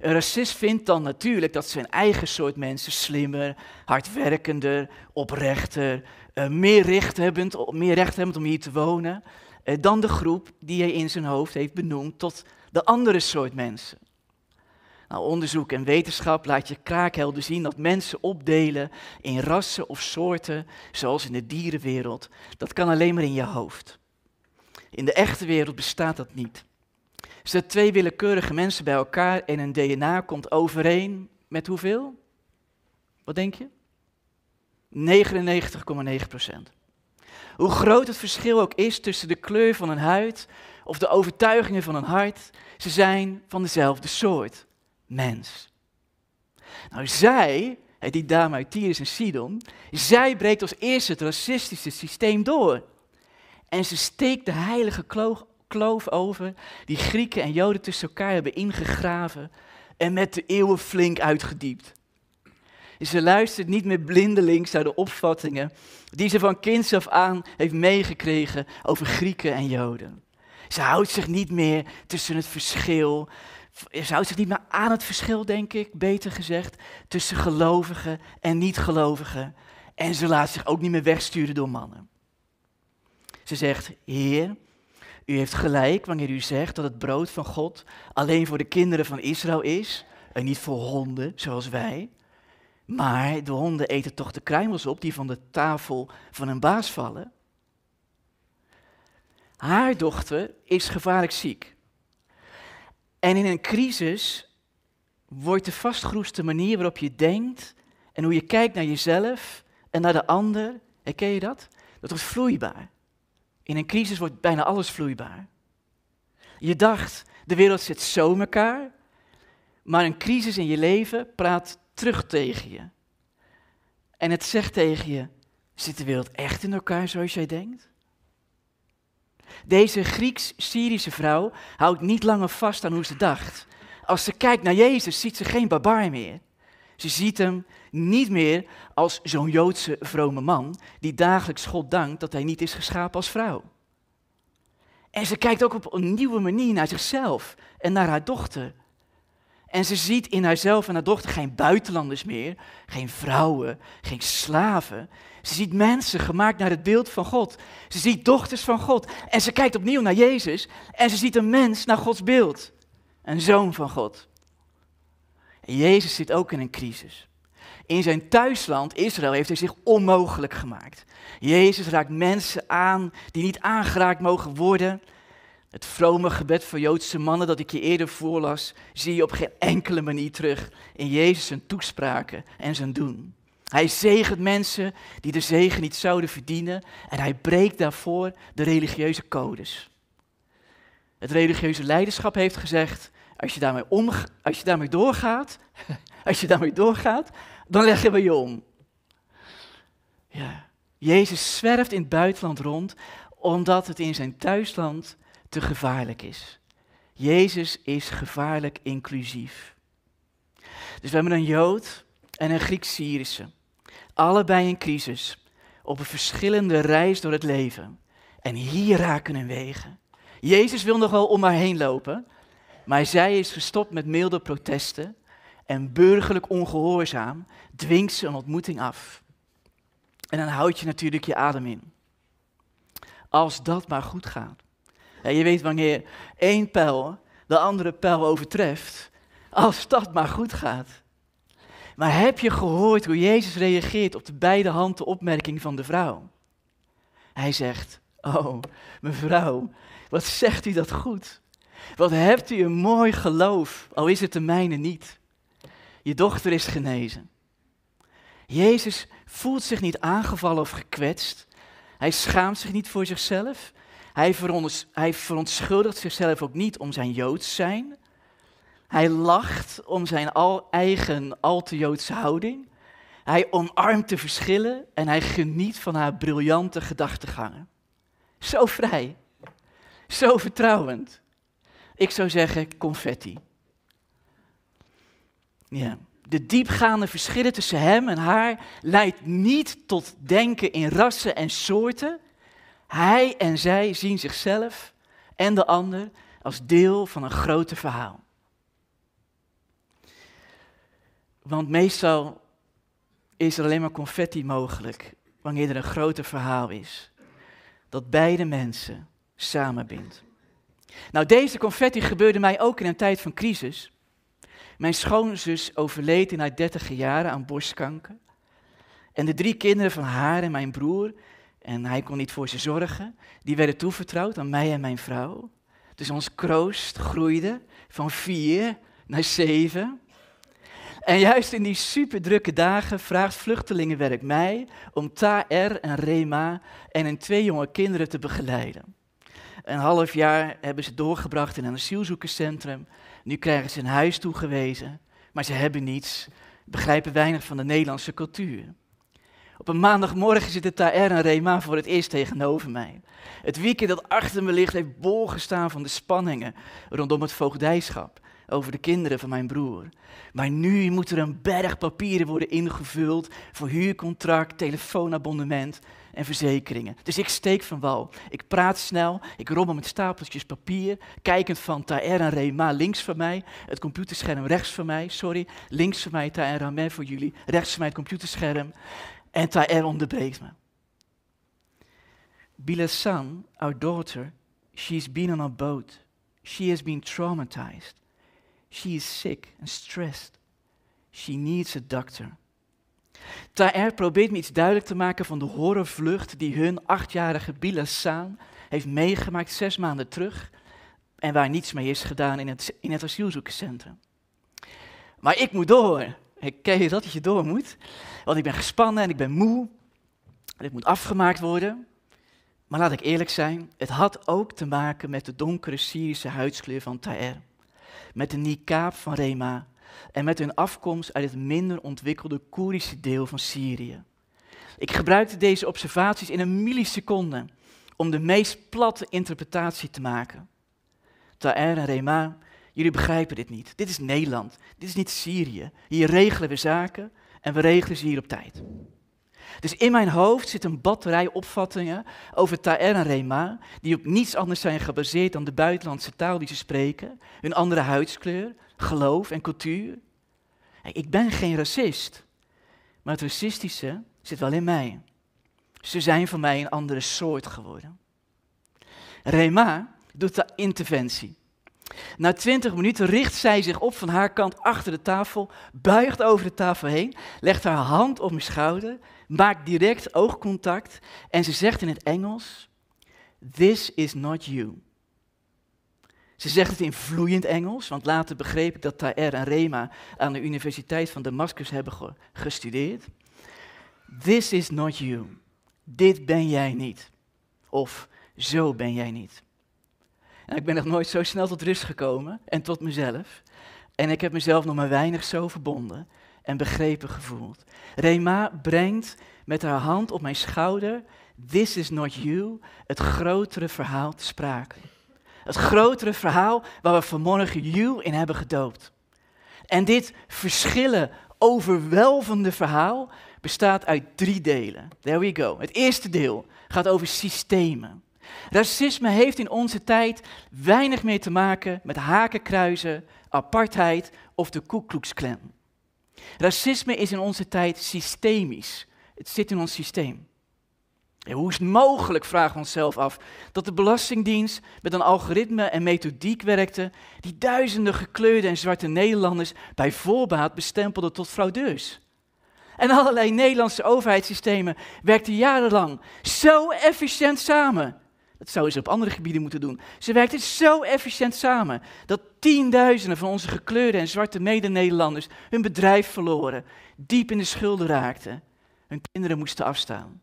Een racist vindt dan natuurlijk dat zijn eigen soort mensen slimmer, hardwerkender, oprechter, uh, meer, rechthebbend, meer rechthebbend om hier te wonen, uh, dan de groep die hij in zijn hoofd heeft benoemd tot de andere soort mensen. Nou, onderzoek en wetenschap laat je kraakhelder zien dat mensen opdelen in rassen of soorten, zoals in de dierenwereld. Dat kan alleen maar in je hoofd. In de echte wereld bestaat dat niet. Zet twee willekeurige mensen bij elkaar en een DNA komt overeen met hoeveel? Wat denk je? 99,9% Hoe groot het verschil ook is tussen de kleur van een huid of de overtuigingen van een hart, ze zijn van dezelfde soort mens. Nou, zij, die dame uit Tyrus en Sidon, zij breekt als eerste het racistische systeem door. En ze steekt de heilige kloof, over die Grieken en Joden tussen elkaar hebben ingegraven en met de eeuwen flink uitgediept. Ze luistert niet meer blindelings naar de opvattingen die ze van kinds af aan heeft meegekregen over Grieken en Joden. Ze houdt zich niet meer tussen het verschil ze houdt zich niet meer aan het verschil, denk ik, beter gezegd, tussen gelovigen en niet-gelovigen. En ze laat zich ook niet meer wegsturen door mannen. Ze zegt, Heer, u heeft gelijk wanneer u zegt dat het brood van God alleen voor de kinderen van Israël is en niet voor honden zoals wij. Maar de honden eten toch de kruimels op die van de tafel van een baas vallen. Haar dochter is gevaarlijk ziek. En in een crisis wordt de vastgeroeste manier waarop je denkt en hoe je kijkt naar jezelf en naar de ander, herken je dat? Dat wordt vloeibaar. In een crisis wordt bijna alles vloeibaar. Je dacht, de wereld zit zo in elkaar, maar een crisis in je leven praat terug tegen je. En het zegt tegen je, zit de wereld echt in elkaar zoals jij denkt? Deze Grieks-Syrische vrouw houdt niet langer vast aan hoe ze dacht. Als ze kijkt naar Jezus, ziet ze geen barbaar meer. Ze ziet hem niet meer als zo'n Joodse vrome man die dagelijks God dankt dat hij niet is geschapen als vrouw. En ze kijkt ook op een nieuwe manier naar zichzelf en naar haar dochter. En ze ziet in haarzelf en haar dochter geen buitenlanders meer, geen vrouwen, geen slaven. Ze ziet mensen gemaakt naar het beeld van God. Ze ziet dochters van God. En ze kijkt opnieuw naar Jezus en ze ziet een mens naar Gods beeld. Een zoon van God. En Jezus zit ook in een crisis. In zijn thuisland, Israël, heeft hij zich onmogelijk gemaakt. Jezus raakt mensen aan die niet aangeraakt mogen worden. Het vrome gebed voor Joodse mannen dat ik je eerder voorlas, zie je op geen enkele manier terug in Jezus zijn toespraken en zijn doen. Hij zegent mensen die de zegen niet zouden verdienen en hij breekt daarvoor de religieuze codes. Het religieuze leiderschap heeft gezegd, als je daarmee, om, als je daarmee doorgaat, als je daarmee doorgaat, dan leggen we je om. Ja. Jezus zwerft in het buitenland rond omdat het in zijn thuisland te gevaarlijk is. Jezus is gevaarlijk inclusief. Dus we hebben een Jood en een Griek-Syrische. Allebei in crisis. Op een verschillende reis door het leven. En hier raken hun wegen. Jezus wil nog wel om haar heen lopen. Maar zij is gestopt met milde protesten. En burgerlijk ongehoorzaam dwingt ze een ontmoeting af. En dan houd je natuurlijk je adem in. Als dat maar goed gaat. Ja, je weet wanneer één pijl de andere pijl overtreft, als dat maar goed gaat. Maar heb je gehoord hoe Jezus reageert op de beide handen opmerking van de vrouw? Hij zegt, oh mevrouw, wat zegt u dat goed? Wat hebt u een mooi geloof, al is het de mijne niet. Je dochter is genezen. Jezus voelt zich niet aangevallen of gekwetst. Hij schaamt zich niet voor zichzelf. Hij, verontschuldigt zichzelf ook niet om zijn Joods zijn. Hij lacht om zijn eigen al te Joodse houding. Hij omarmt de verschillen en hij geniet van haar briljante gedachtegangen. Zo vrij, zo vertrouwend. Ik zou zeggen confetti. Ja. De diepgaande verschillen tussen hem en haar leidt niet tot denken in rassen en soorten. Hij en zij zien zichzelf en de ander als deel van een groter verhaal. Want meestal is er alleen maar confetti mogelijk wanneer er een groter verhaal is. Dat beide mensen samenbindt. Nou, deze confetti gebeurde mij ook in een tijd van crisis. Mijn schoonzus overleed in haar dertige jaren aan borstkanker. En de drie kinderen van haar en mijn broer, en hij kon niet voor ze zorgen, die werden toevertrouwd aan mij en mijn vrouw. Dus ons kroost groeide van vier naar zeven. En juist in die superdrukke dagen vraagt Vluchtelingenwerk mij om Taer en Rema en hun twee jonge kinderen te begeleiden. Een half jaar hebben ze doorgebracht in een asielzoekerscentrum. Nu krijgen ze een huis toegewezen, maar ze hebben niets, begrijpen weinig van de Nederlandse cultuur. Op een maandagmorgen zitten Taer en Rema voor het eerst tegenover mij. Het weekend dat achter me ligt heeft bol gestaan van de spanningen rondom het voogdijschap over de kinderen van mijn broer. Maar nu moet er een berg papieren worden ingevuld voor huurcontract, telefoonabonnement en verzekeringen. Dus ik steek van wal. Ik praat snel, ik rommel met stapeltjes papier, kijkend van Taer en Rema links van mij, het computerscherm rechts van mij, sorry, links van mij Taer en Rema voor jullie, rechts van mij het computerscherm. En Taer onderbreekt me. Bilasan, our daughter, she's been on a boat. She has been traumatized. She is sick and stressed. She needs a doctor. Taer probeert me iets duidelijk te maken van de horrorvlucht die hun achtjarige Bilasan heeft meegemaakt zes maanden terug en waar niets mee is gedaan in het, in het asielzoekerscentrum. Maar ik moet door. Ken je dat, dat je door moet? Want ik ben gespannen en ik ben moe. Dit moet afgemaakt worden. Maar laat ik eerlijk zijn, het had ook te maken met de donkere Syrische huidskleur van Taer. Met de niqab van Rema en met hun afkomst uit het minder ontwikkelde Koerdische deel van Syrië. Ik gebruikte deze observaties in een milliseconde om de meest platte interpretatie te maken. Taer en Rema, jullie begrijpen dit niet. Dit is Nederland, dit is niet Syrië. Hier regelen we zaken en we regelen ze hier op tijd. Dus in mijn hoofd zit een batterij opvattingen over Taer en Rema, die op niets anders zijn gebaseerd dan de buitenlandse taal die ze spreken, hun andere huidskleur, geloof en cultuur. Ik ben geen racist, maar het racistische zit wel in mij. Ze zijn voor mij een andere soort geworden. Rema doet de interventie. Na twintig minuten richt zij zich op van haar kant achter de tafel, buigt over de tafel heen, legt haar hand op mijn schouder, maakt direct oogcontact en ze zegt in het Engels: This is not you. Ze zegt het in vloeiend Engels, want later begreep ik dat Taer en Rema aan de Universiteit van Damascus hebben gestudeerd. This is not you. Dit ben jij niet. Of zo ben jij niet. En ik ben nog nooit zo snel tot rust gekomen en tot mezelf. En ik heb mezelf nog maar weinig zo verbonden en begrepen gevoeld. Rema brengt met haar hand op mijn schouder, This is not you, het grotere verhaal te sprake. Het grotere verhaal waar we vanmorgen you in hebben gedoopt. En dit verschillen, overwelvende verhaal bestaat uit drie delen. There we go. Het eerste deel gaat over systemen. Racisme heeft in onze tijd weinig meer te maken met hakenkruizen, apartheid of de Klan. Racisme is in onze tijd systemisch. Het zit in ons systeem. Hoe is het mogelijk, vragen we onszelf af, dat de Belastingdienst met een algoritme en methodiek werkte die duizenden gekleurde en zwarte Nederlanders bij voorbaat bestempelde tot fraudeurs? En allerlei Nederlandse overheidssystemen werkten jarenlang zo efficiënt samen dat zouden ze op andere gebieden moeten doen. Ze werkten zo efficiënt samen dat tienduizenden van onze gekleurde en zwarte mede-Nederlanders hun bedrijf verloren, diep in de schulden raakten, hun kinderen moesten afstaan.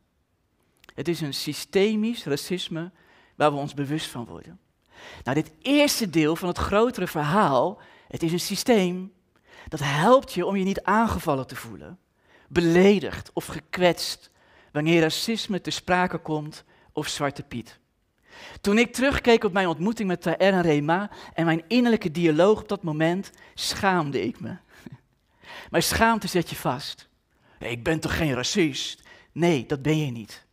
Het is een systemisch racisme waar we ons bewust van worden. Nou, dit eerste deel van het grotere verhaal, het is een systeem dat helpt je om je niet aangevallen te voelen, beledigd of gekwetst wanneer racisme te sprake komt of zwarte piet. Toen ik terugkeek op mijn ontmoeting met Taer en Rema en mijn innerlijke dialoog op dat moment, schaamde ik me. Maar schaamte zet je vast. Ik ben toch geen racist? Nee, dat ben je niet.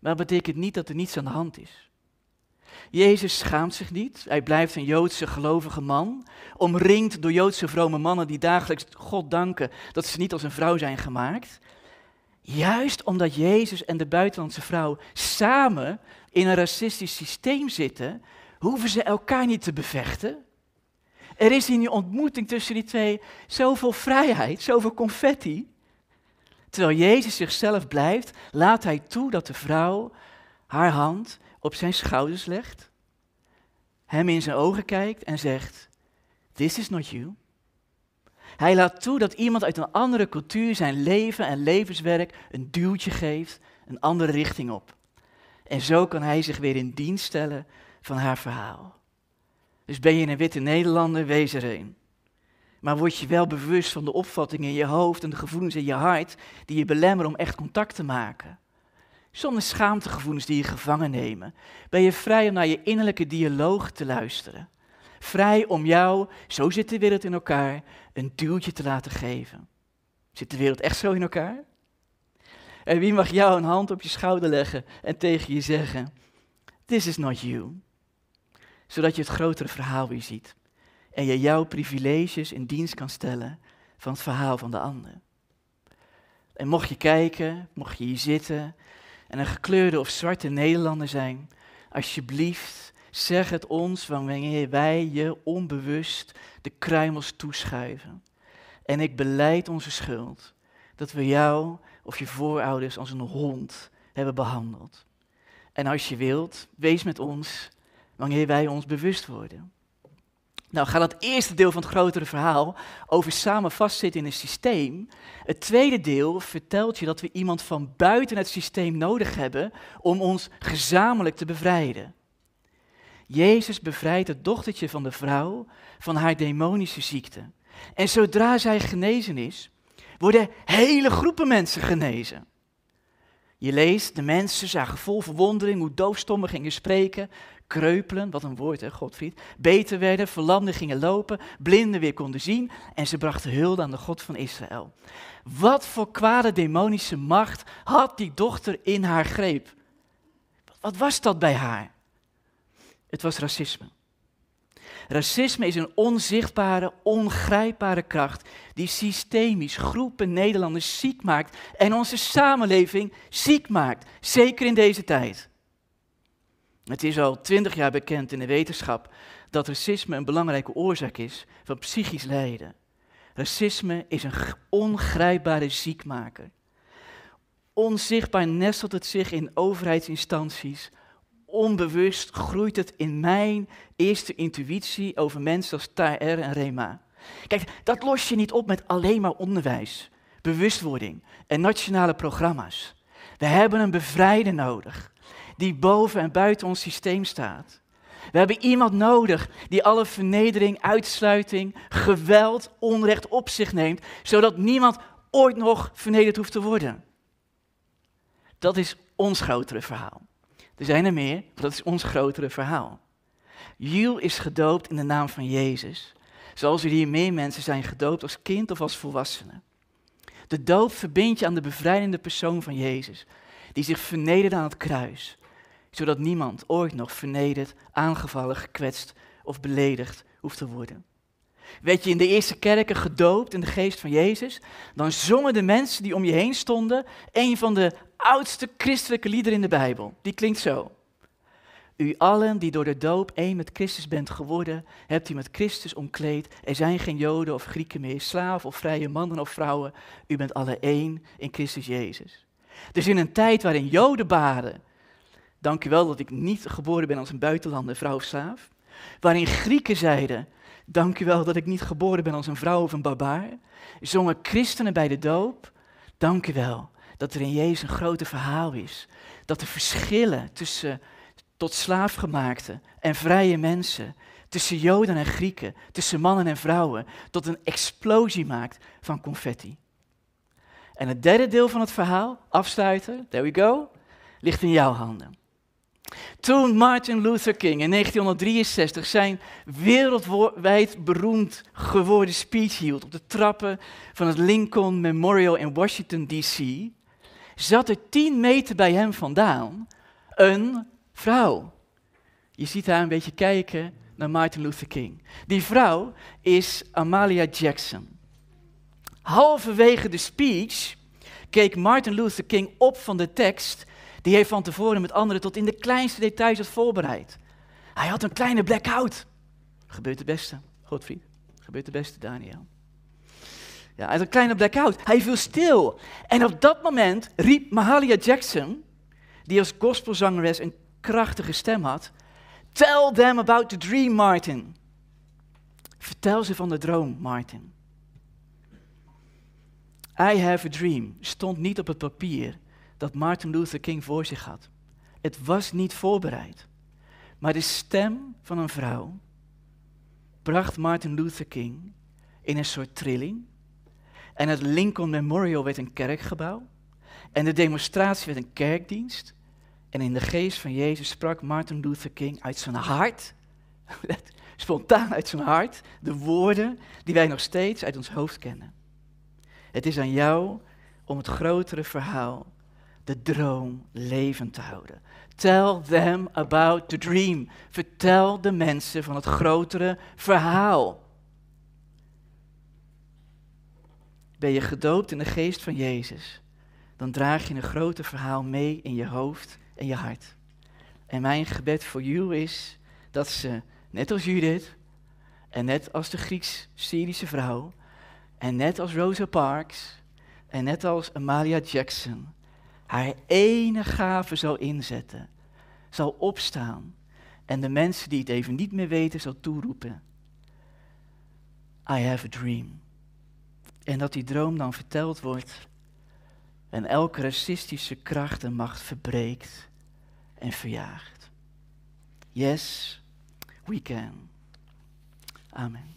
Maar dat betekent niet dat er niets aan de hand is. Jezus schaamt zich niet. Hij blijft een Joodse gelovige man, omringd door Joodse vrome mannen die dagelijks God danken dat ze niet als een vrouw zijn gemaakt. Juist omdat Jezus en de buitenlandse vrouw samen in een racistisch systeem zitten, hoeven ze elkaar niet te bevechten. Er is in die ontmoeting tussen die twee zoveel vrijheid, zoveel confetti. Terwijl Jezus zichzelf blijft, laat hij toe dat de vrouw haar hand op zijn schouders legt, hem in zijn ogen kijkt en zegt: This is not you. Hij laat toe dat iemand uit een andere cultuur zijn leven en levenswerk een duwtje geeft, een andere richting op. En zo kan hij zich weer in dienst stellen van haar verhaal. Dus ben je een witte Nederlander, wees er een. Maar word je wel bewust van de opvattingen in je hoofd en de gevoelens in je hart die je belemmeren om echt contact te maken. Zonder schaamtegevoelens die je gevangen nemen. Ben je vrij om naar je innerlijke dialoog te luisteren. Vrij om jou, zo zit de wereld in elkaar, een duwtje te laten geven. Zit de wereld echt zo in elkaar? En wie mag jou een hand op je schouder leggen en tegen je zeggen: This is not you. Zodat je het grotere verhaal weer ziet. En je jouw privileges in dienst kan stellen van het verhaal van de ander. En mocht je kijken, mocht je hier zitten en een gekleurde of zwarte Nederlander zijn, alsjeblieft zeg het ons wanneer wij je onbewust de kruimels toeschuiven. En ik beleid onze schuld dat we jou of je voorouders als een hond hebben behandeld. En als je wilt, wees met ons wanneer wij ons bewust worden. Nou gaat het eerste deel van het grotere verhaal over samen vastzitten in een systeem. Het tweede deel vertelt je dat we iemand van buiten het systeem nodig hebben om ons gezamenlijk te bevrijden. Jezus bevrijdt het dochtertje van de vrouw van haar demonische ziekte. En zodra zij genezen is, worden hele groepen mensen genezen. Je leest, de mensen zagen vol verwondering hoe doofstommen gingen spreken, kreupelen, wat een woord hè, Godfried, beter werden, verlamden gingen lopen, blinden weer konden zien en ze brachten hulde aan de God van Israël. Wat voor kwade demonische macht had die dochter in haar greep? Wat was dat bij haar? Het was racisme. Racisme is een onzichtbare, ongrijpbare kracht die systemisch groepen Nederlanders ziek maakt en onze samenleving ziek maakt, zeker in deze tijd. Het is al twintig jaar bekend in de wetenschap dat racisme een belangrijke oorzaak is van psychisch lijden. Racisme is een ongrijpbare ziekmaker. Onzichtbaar nestelt het zich in overheidsinstanties. Onbewust groeit het in mijn eerste intuïtie over mensen als Taer en Rema. Kijk, dat los je niet op met alleen maar onderwijs, bewustwording en nationale programma's. We hebben een bevrijder nodig die boven en buiten ons systeem staat. We hebben iemand nodig die alle vernedering, uitsluiting, geweld, onrecht op zich neemt, zodat niemand ooit nog vernederd hoeft te worden. Dat is ons grotere verhaal. Er zijn er meer, maar dat is ons grotere verhaal. Jules is gedoopt in de naam van Jezus, zoals er hier meer mensen zijn gedoopt als kind of als volwassene. De doop verbindt je aan de bevrijdende persoon van Jezus, die zich vernederde aan het kruis, zodat niemand ooit nog vernederd, aangevallen, gekwetst of beledigd hoeft te worden. Werd je in de eerste kerken gedoopt in de geest van Jezus, dan zongen de mensen die om je heen stonden een van de oudste christelijke liederen in de Bijbel. Die klinkt zo. U allen die door de doop één met Christus bent geworden, hebt u met Christus omkleed. Er zijn geen Joden of Grieken meer, slaven of vrije mannen of vrouwen. U bent alle één in Christus Jezus. Dus in een tijd waarin Joden baden Dank u wel dat ik niet geboren ben als een buitenlander, vrouw of slaaf. Waarin Grieken zeiden, dank u wel dat ik niet geboren ben als een vrouw of een barbaar. Zongen christenen bij de doop, dank u wel dat er in Jezus een grote verhaal is. Dat de verschillen tussen tot slaafgemaakte en vrije mensen, tussen Joden en Grieken, tussen mannen en vrouwen, tot een explosie maakt van confetti. En het derde deel van het verhaal, afsluiten, there we go, ligt in jouw handen. Toen Martin Luther King in 1963 zijn wereldwijd beroemd geworden speech hield op de trappen van het Lincoln Memorial in Washington, D.C., zat er 10 meter bij hem vandaan een vrouw. Je ziet haar een beetje kijken naar Martin Luther King. Die vrouw is Amalia Jackson. Halverwege de speech keek Martin Luther King op van de tekst die hij van tevoren met anderen tot in de kleinste details had voorbereid. Hij had een kleine blackout. Gebeurt het beste, Godfried. Gebeurt het beste, Daniel. Ja, hij had een kleine blackout. Hij viel stil. En op dat moment riep Mahalia Jackson, die als gospelzangeres een krachtige stem had, Tell them about the dream, Martin. Vertel ze van de droom, Martin. I have a dream stond niet op het papier dat Martin Luther King voor zich had. Het was niet voorbereid. Maar de stem van een vrouw bracht Martin Luther King in een soort trilling. En het Lincoln Memorial werd een kerkgebouw. En de demonstratie werd een kerkdienst. En in de geest van Jezus sprak Martin Luther King uit zijn hart, spontaan uit zijn hart, de woorden die wij nog steeds uit ons hoofd kennen. Het is aan jou om het grotere verhaal, de droom, levend te houden. Tell them about the dream. Vertel de mensen van het grotere verhaal. Ben je gedoopt in de geest van Jezus, dan draag je een groter verhaal mee in je hoofd en je hart. En mijn gebed voor jou is dat ze, net als Judith, en net als de Grieks-Syrische vrouw, en net als Rosa Parks, en net als Amalia Jackson, haar ene gave zal inzetten, zal opstaan en de mensen die het even niet meer weten zal toeroepen. I have a dream. En dat die droom dan verteld wordt en elke racistische kracht en macht verbreekt en verjaagt. Yes, we can. Amen.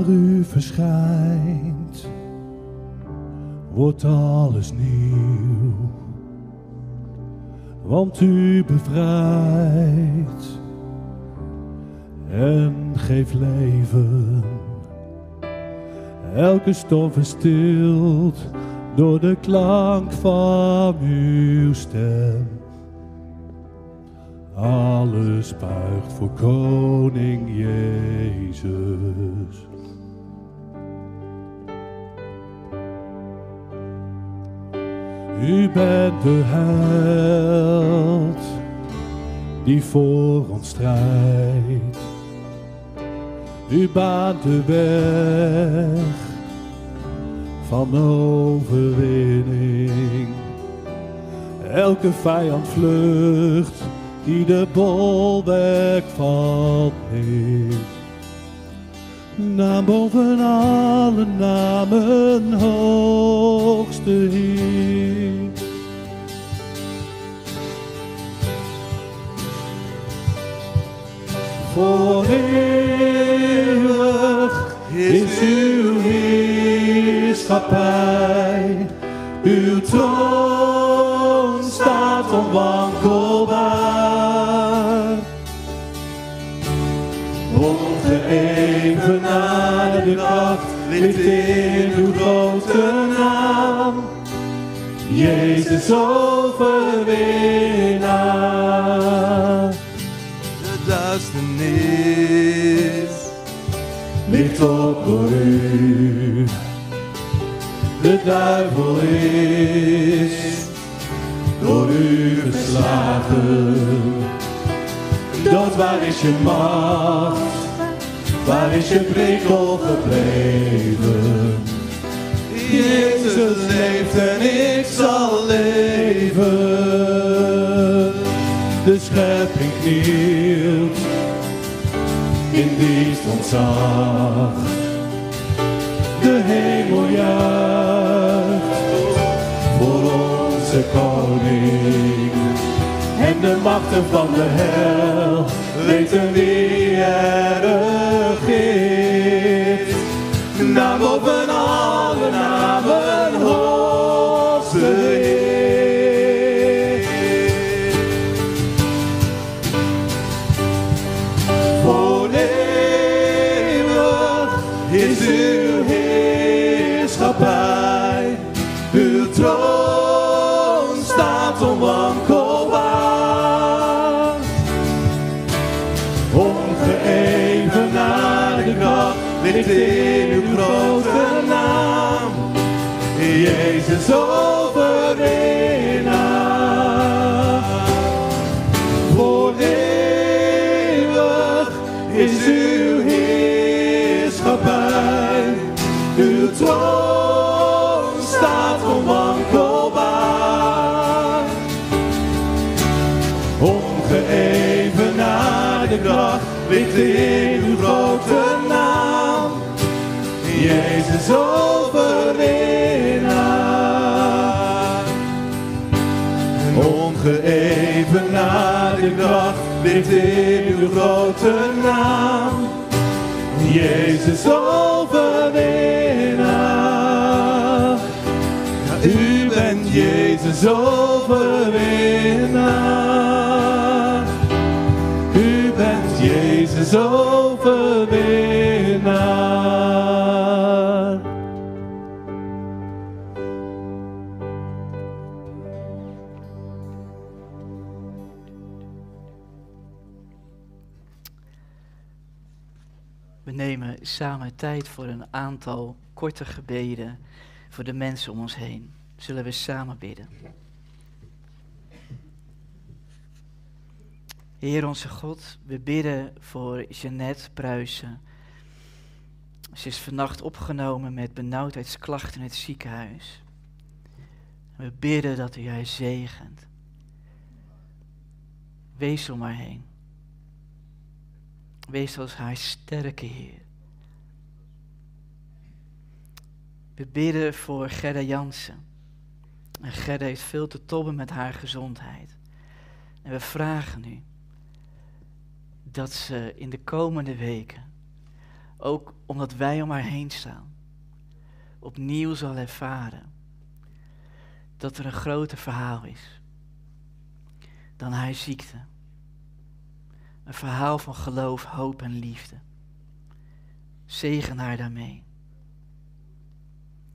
Waar u verschijnt, wordt alles nieuw. Want u bevrijdt en geeft leven. Elke stof is stilt door de klank van uw stem. Alles buigt voor koning Jezus. U bent de held die voor ons strijdt. U baant de weg van overwinning. Elke vijand vlucht die de bolwerk van heeft. Naam boven alle namen, hoogste Heer. Voor eeuwig is uw heerschappij, uw troon staat onwankelbaar. Ongeëvenaarde kracht ligt in uw grote naam, Jezus overwinnaar. De duisternis ligt op door u. De duivel is door u verslagen. Dat waar is je macht? Waar is je prikkel gebleven? Jezus leeft en ik zal leven. De schepping knielt in dienst ontzag. juicht voor onze koning. En de machten van de hel weten wie er regeert. Naar boven alle namen hoogste ligt in uw grote naam. Jezus. Ongeëvenaarde kracht ligt in uw grote naam. Jezus overwinnaar. U bent Jezus overwinnaar. U bent Jezus overwinnaar. Samen tijd voor een aantal korte gebeden voor de mensen om ons heen. Zullen we samen bidden? Heer onze God, we bidden voor Jeannette Pruisen. Ze is vannacht opgenomen met benauwdheidsklachten in het ziekenhuis. We bidden dat u haar zegent. Wees om haar heen. Wees als haar sterke Heer. We bidden voor Gerda Jansen. En Gerda heeft veel te tobben met haar gezondheid. En we vragen u dat ze in de komende weken, ook omdat wij om haar heen staan, opnieuw zal ervaren dat er een groter verhaal is dan haar ziekte. Een verhaal van geloof, hoop en liefde. Zegen haar daarmee.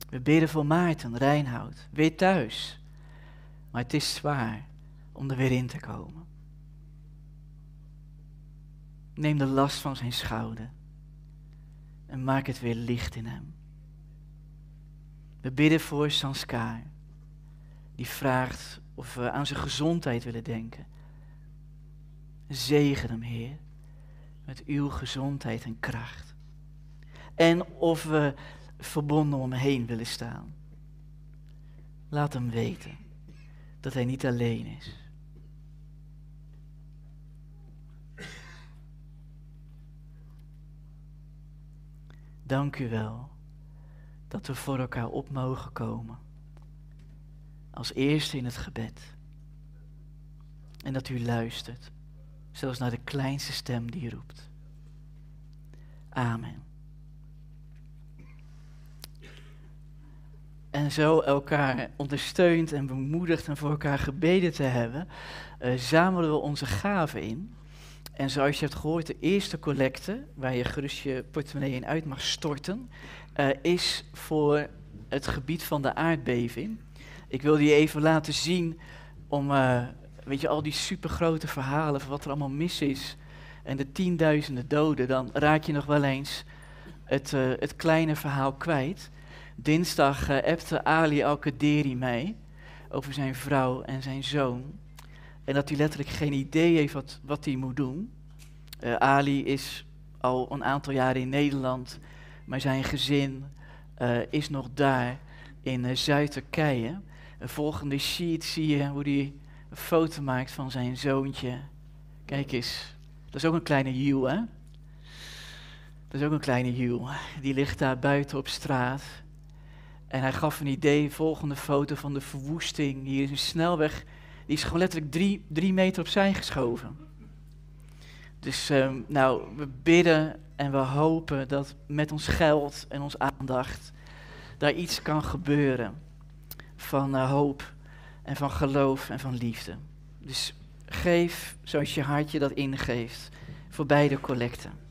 We bidden voor Maarten, Reinhoud, weer thuis. Maar het is zwaar om er weer in te komen. Neem de last van zijn schouder en maak het weer licht in hem. We bidden voor Sanskar, die vraagt of we aan zijn gezondheid willen denken. Zegen hem, Heer, met uw gezondheid en kracht. En of we verbonden om hem heen willen staan. Laat hem weten dat hij niet alleen is. Dank u wel dat we voor elkaar op mogen komen. Als eerste in het gebed. En dat u luistert, zelfs naar de kleinste stem die roept. Amen. En zo elkaar ondersteund en bemoedigd en voor elkaar gebeden te hebben, uh, zamelen we onze gaven in. En zoals je hebt gehoord, de eerste collecte, waar je gerust je portemonnee in uit mag storten, uh, is voor het gebied van de aardbeving. Ik wil die even laten zien om, uh, weet je, al die supergrote verhalen van wat er allemaal mis is en de tienduizenden doden, dan raak je nog wel eens het, het kleine verhaal kwijt. Dinsdag uh, Ali Al-Qaderi mij over zijn vrouw en zijn zoon. En dat hij letterlijk geen idee heeft wat, wat hij moet doen. Uh, Ali is al een aantal jaren in Nederland, maar zijn gezin uh, is nog daar in Zuid-Turkije. De volgende sheet zie je hoe hij een foto maakt van zijn zoontje. Kijk eens, dat is ook een kleine Jules, hè? Dat is ook een kleine Jules. Die ligt daar buiten op straat. En hij gaf een idee, volgende foto van de verwoesting. Hier is een snelweg, die is gewoon letterlijk drie, drie meter opzij geschoven. Dus ehm, nou, we bidden en we hopen dat met ons geld en ons aandacht daar iets kan gebeuren van eh, hoop en van geloof en van liefde. Dus geef zoals je hartje dat ingeeft voor beide collecten.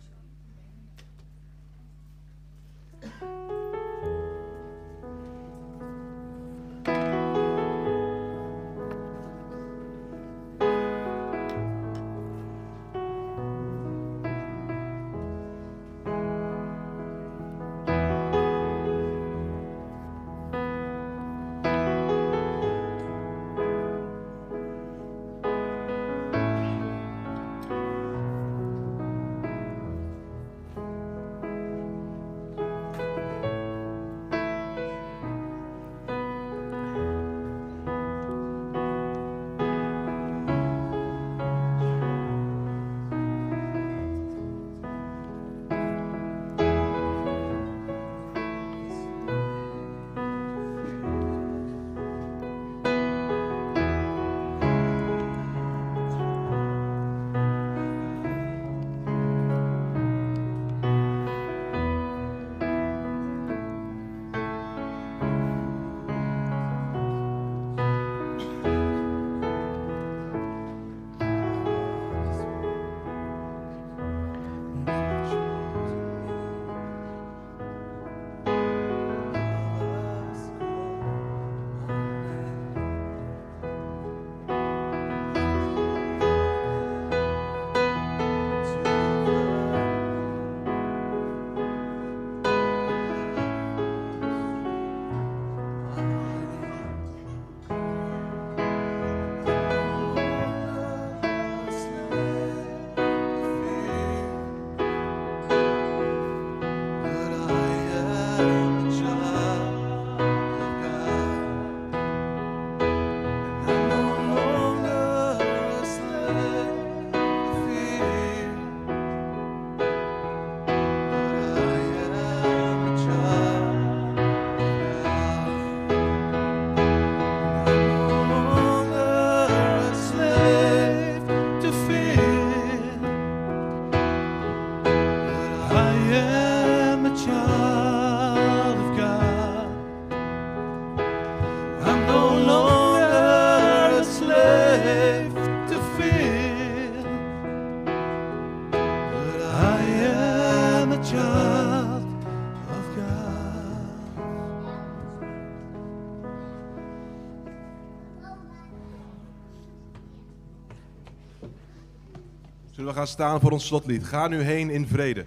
Zullen we gaan staan voor ons slotlied? Ga nu heen in vrede.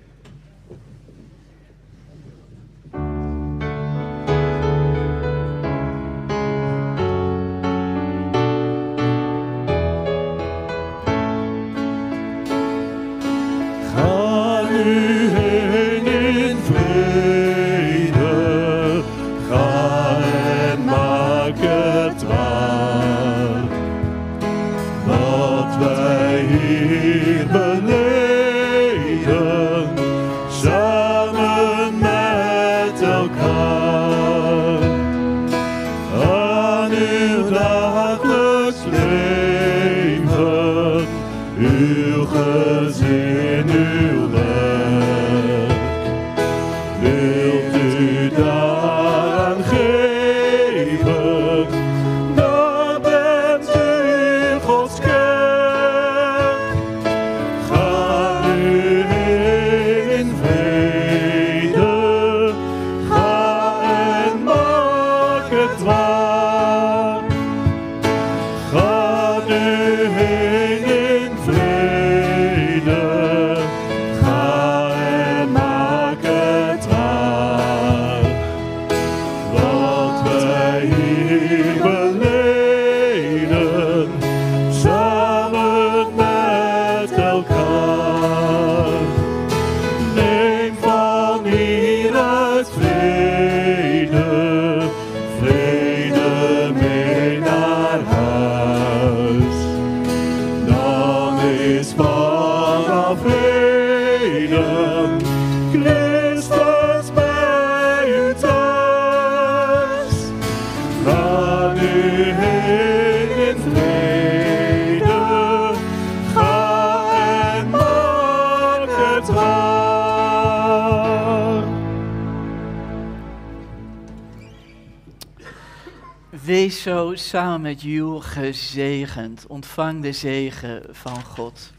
Gezegend. Ontvang de zegen van God.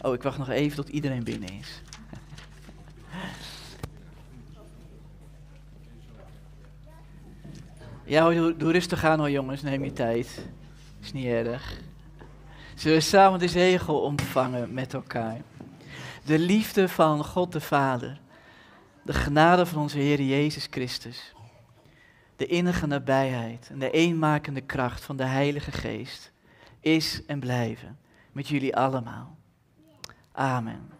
Oh, ik wacht nog even tot iedereen binnen is. Ja, doe rustig aan hoor jongens, neem je tijd. Is niet erg. Zullen we samen de zegel ontvangen met elkaar? De liefde van God de Vader, de genade van onze Heer Jezus Christus, de innige nabijheid en de eenmakende kracht van de Heilige Geest is en blijven met jullie allemaal. Amen.